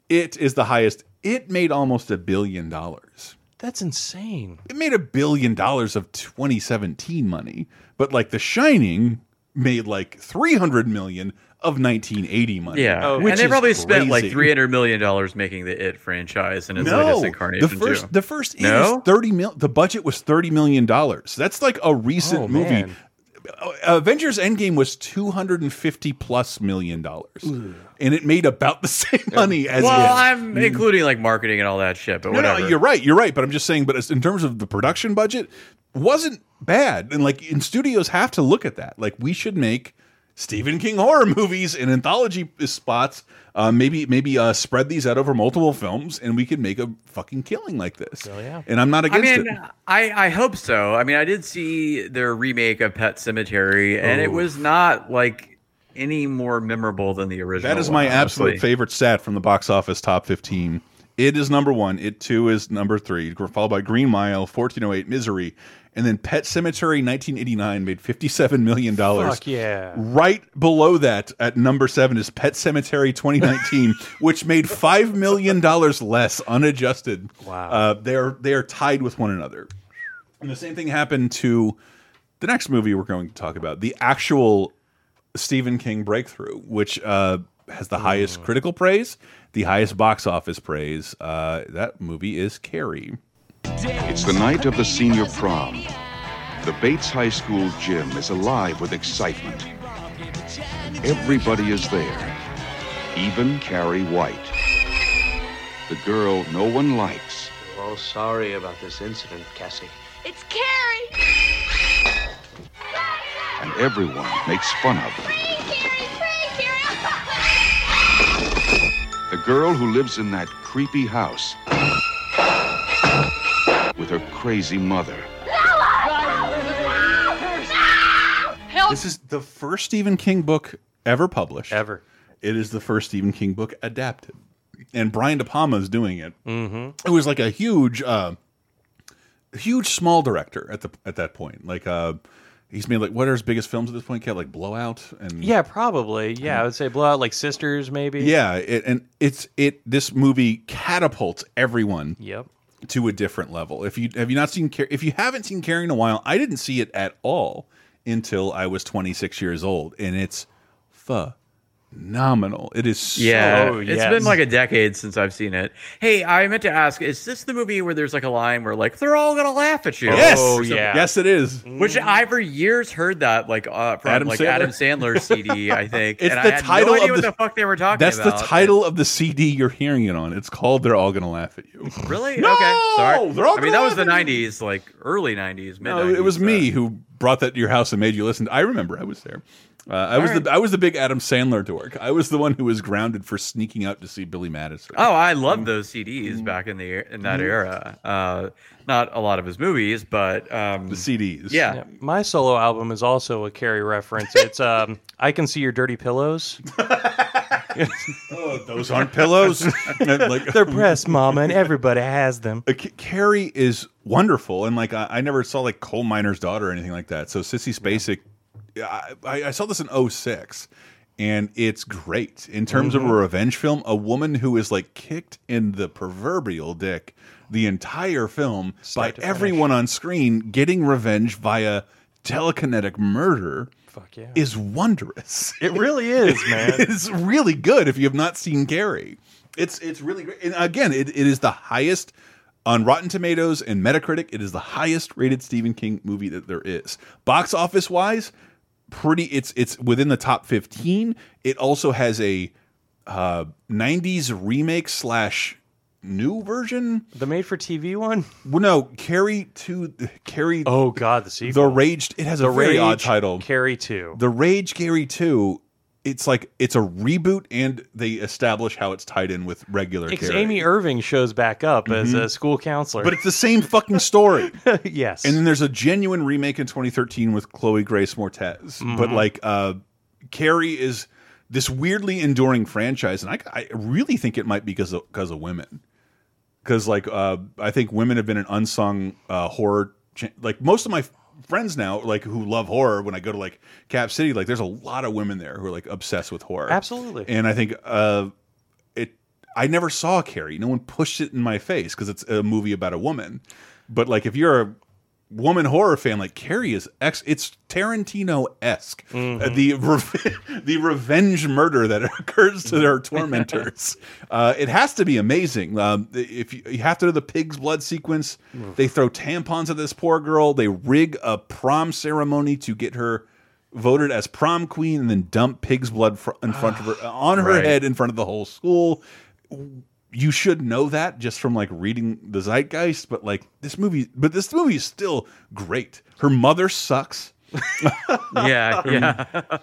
it is the highest. It made almost a billion dollars.
That's insane.
It made a billion dollars of 2017 money, but like The Shining made like 300 million of 1980 money.
Yeah, oh,
which
and they
is
probably spent like three hundred million dollars making the It franchise and its
No,
latest incarnation
the first
too.
the first It
No?
is 30 mil. The budget was 30 million dollars. That's like a recent
Oh,
movie.
man.
Uh, Avengers Endgame was 250 plus million dollars, and it made about the same money as
well,
it.
I'm including like marketing and all that shit, but
No,
whatever.
no, you're right. You're right. But I'm just saying. But in terms of the production budget, wasn't bad. And like, in studios have to look at that. Like, we should make Stephen King horror movies and anthology spots. Uh, maybe maybe uh, spread these out over multiple films, and we could make a fucking killing like this.
yeah.
And I'm not against
I
against
mean,
it.
I, I hope so. I mean, I did see their remake of Pet Sematary, and it was not like any more memorable than the original.
That is my
one,
absolute favorite stat from the box office top 15. It is number one. It two is number three, followed by Green Mile, 1408, Misery, and then Pet Sematary 1989 made $57 million.
Fuck yeah.
Right below that at number seven is Pet Sematary 2019, which made $5 million less unadjusted.
Wow.
Uh, they're, they're tied with one another. And the same thing happened to the next movie we're going to talk about, the actual Stephen King breakthrough, which uh, has the highest critical praise, the highest box office praise. Uh, that movie is Carrie.
It's the night of the senior prom. The Bates High School gym is alive with excitement. Everybody is there, even Carrie White. The girl no one likes.
Oh, sorry about this incident, Cassie.
It's Carrie!
and everyone makes fun of her. The girl who lives in that creepy house with her crazy mother.
This is the first Stephen King book ever published.
Ever.
It is the first Stephen King book adapted. And Brian De Palma is doing it.
Mm-hmm.
It was like a huge, uh, huge small director at the at that point. Like, uh, he's made like what are his biggest films at this point? Cat like Blowout and
Yeah, probably. Yeah, I would say blowout like sisters, maybe.
Yeah, it, and it's it. This movie catapults everyone.
Yep.
To a different level. If you have you not seen if you haven't seen Carrie in a while, I didn't see it at all until I was 26 years old, and it's phenomenal. It is so
Yeah,
Oh,
it's been like a decade since I've seen it. Hey, I meant to ask: Is this the movie where there's like a line where like they're all gonna laugh at you?
Yes!
Oh,
Or something?
yeah.
yes, it is.
Which I for years heard that like uh, from
Adam
like
Sandler?
Adam Sandler CD, I think.
It's
and
the
I had
title
no idea
of
what
the-
the fuck they were talking
That's
about.
the title of the CD you're hearing it on. It's called "They're All Gonna Laugh at You."
Really?
No!
okay. Sorry.
They're all
I mean, that was the '90s, like early '90s, mid
No, it was
uh,
me who brought that to your house and made you listen. I remember. I was there. Uh, I was
right.
the I was the big Adam Sandler dork. I was the one who was grounded for sneaking out to see Billy Madison.
Oh, I
Mm.
loved those CDs back in the in that
Mhm.
era. Uh, not a lot of his movies, but um,
the CDs.
Yeah.
Yeah, my solo album is also a Carrie reference. It's um, I can see your dirty pillows.
oh, those aren't pillows. like
They're pressed, Mama, and everybody has them.
Uh, Carrie is wonderful, and like I, I never saw like Coal Miner's Daughter or anything like that. So Sissy Spacek, I, I I saw this in 06, and it's great in terms of a
Mhm.
revenge film. A woman who is like kicked in the proverbial dick the entire film
Start
by everyone on screen, getting revenge via telekinetic murder.
Fuck yeah.
Is wondrous.
It really is, man.
it's really good if you have not seen Carrie. It's it's really great. And again, it, it is the highest on Rotten Tomatoes and Metacritic. It is the highest rated Stephen King movie that there is. Box office wise, pretty. It's it's within the top fifteen. It also has a uh, '90s remake slash new version,
the made-for-TV one.
Well, no, Carrie Two, Carrie.
Oh God, the sequel.
The Raged. It has
The
a very odd
Rage
title.
Carrie Two.
The Rage Carrie Two. It's like it's a reboot, and they establish how it's tied in with regular.
Because
Carrie.
Amy Irving shows back up as
Mhm.
a school counselor.
But it's the same fucking story.
yes.
And then there's a genuine remake in 2013 with Chloe Grace Moretz. But
Mhm.
like, uh, Carrie is this weirdly enduring franchise, and I, I really think it might be because of, because of women. Because like, uh, I think women have been an unsung uh, horror. Like most of my friends now, like who love horror. When I go to like Cap City, like there's a lot of women there who are like obsessed with horror.
Absolutely.
And I think uh, it. I never saw Carrie. No one pushed it in my face because it's a movie about a woman. But like, if you're a woman horror fan, like Carrie is ex. It's Tarantino esque.
Mm-hmm.
the re the revenge murder that occurs to their tormentors. uh, it has to be amazing. Um, if you, you have to do the pig's blood sequence, they throw tampons at this poor girl. They rig a prom ceremony to get her voted as prom queen, and then dump pig's blood fr in front of her on her
Right.
head in front of the whole school you should know that just from like reading the zeitgeist but like this movie but this movie is still great her mother sucks
Yeah, yeah.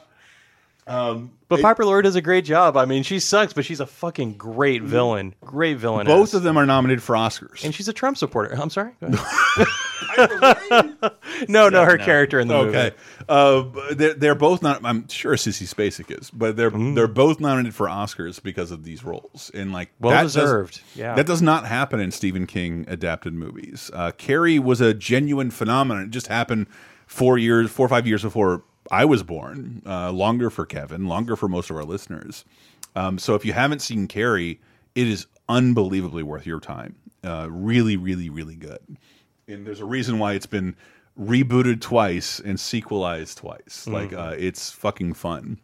Um
But Piper Laurie does a great job. I mean, she sucks, but she's a fucking great villain. Great villain.
both of them are nominated for oscars
And she's a Trump supporter. I'm sorry. Go ahead. no, no, her character in the movie.
okay uh they're, they're both not i'm sure sissy spacek is but they're
Mm.
they're both nominated for oscars because of these roles and like
Well
that does-
deserved, yeah.
that does not happen in stephen king adapted movies uh carrie was a genuine phenomenon it just happened four years four or five years before i was born uh longer for kevin longer for most of our listeners um so if you haven't seen carrie it is unbelievably worth your time uh really really really good and there's a reason why it's been rebooted twice and sequelized twice. Like uh, it's fucking fun.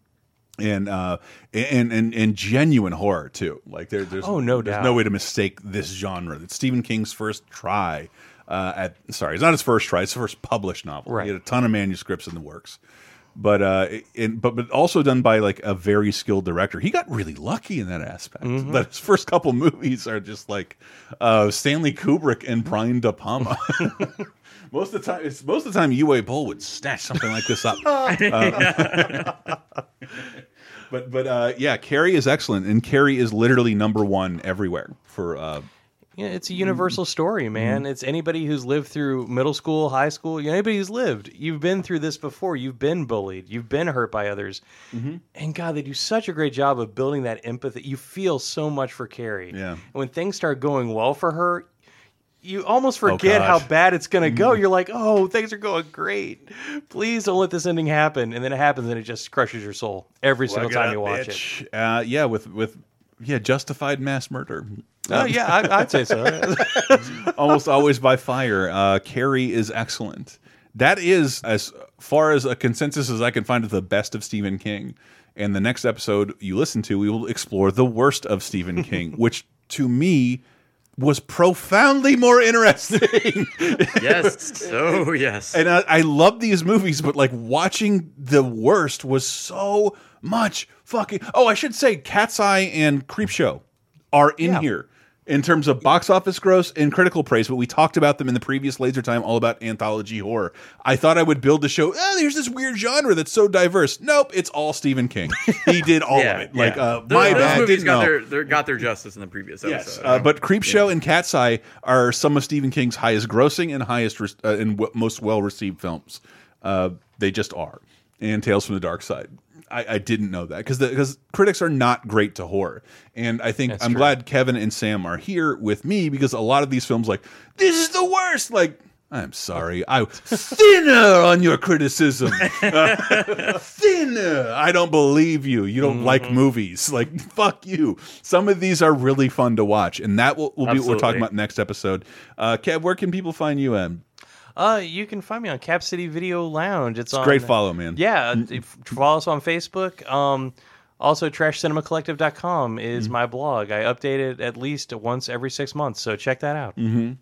And uh and and and genuine horror too. Like there, there's
Oh, no
there's
doubt.
no way to mistake this genre. It's Stephen King's first try uh, at sorry, it's not his first try. It's his first published novel.
Right.
He had a ton of manuscripts in the works, but uh, it, but but also done by like a very skilled director. He got really lucky in that aspect.
Mhm.
That his first couple movies are just like uh, Stanley Kubrick and Brian De Palma. most of the time, it's most of the time Uwe Boll would snatch something like this up. Uh, but but uh, yeah, Carrie is excellent, and Carrie is literally number one everywhere for.
Yeah, it's a universal story, man.
Mm-hmm.
It's anybody who's lived through middle school, high school, anybody who's lived. You've been through this before. You've been bullied. You've been hurt by others.
Mm-hmm.
And God, they do such a great job of building that empathy. You feel so much for Carrie.
Yeah.
And when things start going well for her, you almost forget
gosh.
how bad it's going to go.
Mhm.
You're like, oh, things are going great. Please don't let this ending happen. And then it happens and it just crushes your soul every single time you watch it.
Uh, yeah, with with yeah, justified mass murder.
Oh, yeah, I- I'd say so.
Almost always by fire. Uh, Carrie is excellent. That is as far as a consensus as I can find of the best of Stephen King. And the next episode you listen to, we will explore the worst of Stephen King, which to me was profoundly more interesting.
yes. Oh, yes.
And I, I love these movies, but like watching the worst was so much fucking. Oh, I should say, Cat's Eye and Creepshow are in
Yeah.
here in terms of box office gross and critical praise. But we talked about them in the previous Laser Time, all about anthology horror. I thought I would build the show. Oh, there's this weird genre that's so diverse. Nope, it's all Stephen King. He did all
yeah,
of it. Like,
yeah.
uh,
Those-
my
those
bad.
movies
Didn't
got
know.
their, got their justice in the previous
Yes,
episode.
uh, but Creepshow and Cat's Eye are some of Stephen King's highest grossing and highest uh, and w most well received films. Uh, they just are. And Tales from the Dark Side. I, I didn't know that because because critics are not great to horror, and I think
That's
I'm
true.
glad Kevin and Sam are here with me because a lot of these films like this is the worst. Like I'm sorry, I thinner on your criticism. thinner. I don't believe you. You don't like
Mm-hmm.
movies. Like fuck you. Some of these are really fun to watch, and that will, will be what we're talking about next episode. Uh, Kev, where can people find you? Em?
Uh, you can find me on Cap City Video Lounge. It's,
a
on,
great follow, man.
Yeah, follow us on Facebook. Um, also, TrashCinemaCollective.com is my blog. I update it at least once every six months, so check that out.
Mm-hmm.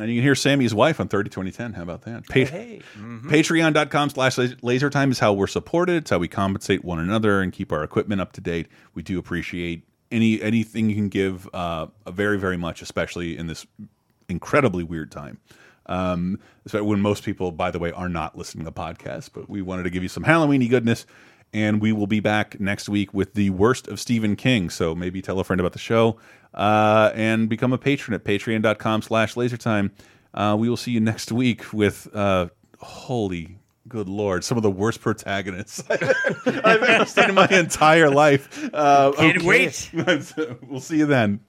And you can hear Sammy's wife on 30 2010. How about that? Pa-
Hey.
Patreon.com slash lasertime is how we're supported. It's how we compensate one another and keep our equipment up to date. We do appreciate any anything you can give, uh, very very much, especially in this incredibly weird time. Um, so when most people, by the way, are not listening to podcasts, but we wanted to give you some Halloweeny goodness. And we will be back next week with the worst of Stephen King. So maybe tell a friend about the show uh, and become a patron at patreon.com slash lasertime. Uh, we will see you next week with, uh, holy good lord, some of the worst protagonists I've ever seen in my entire life. Uh,
Can't
okay.
wait.
we'll see you then.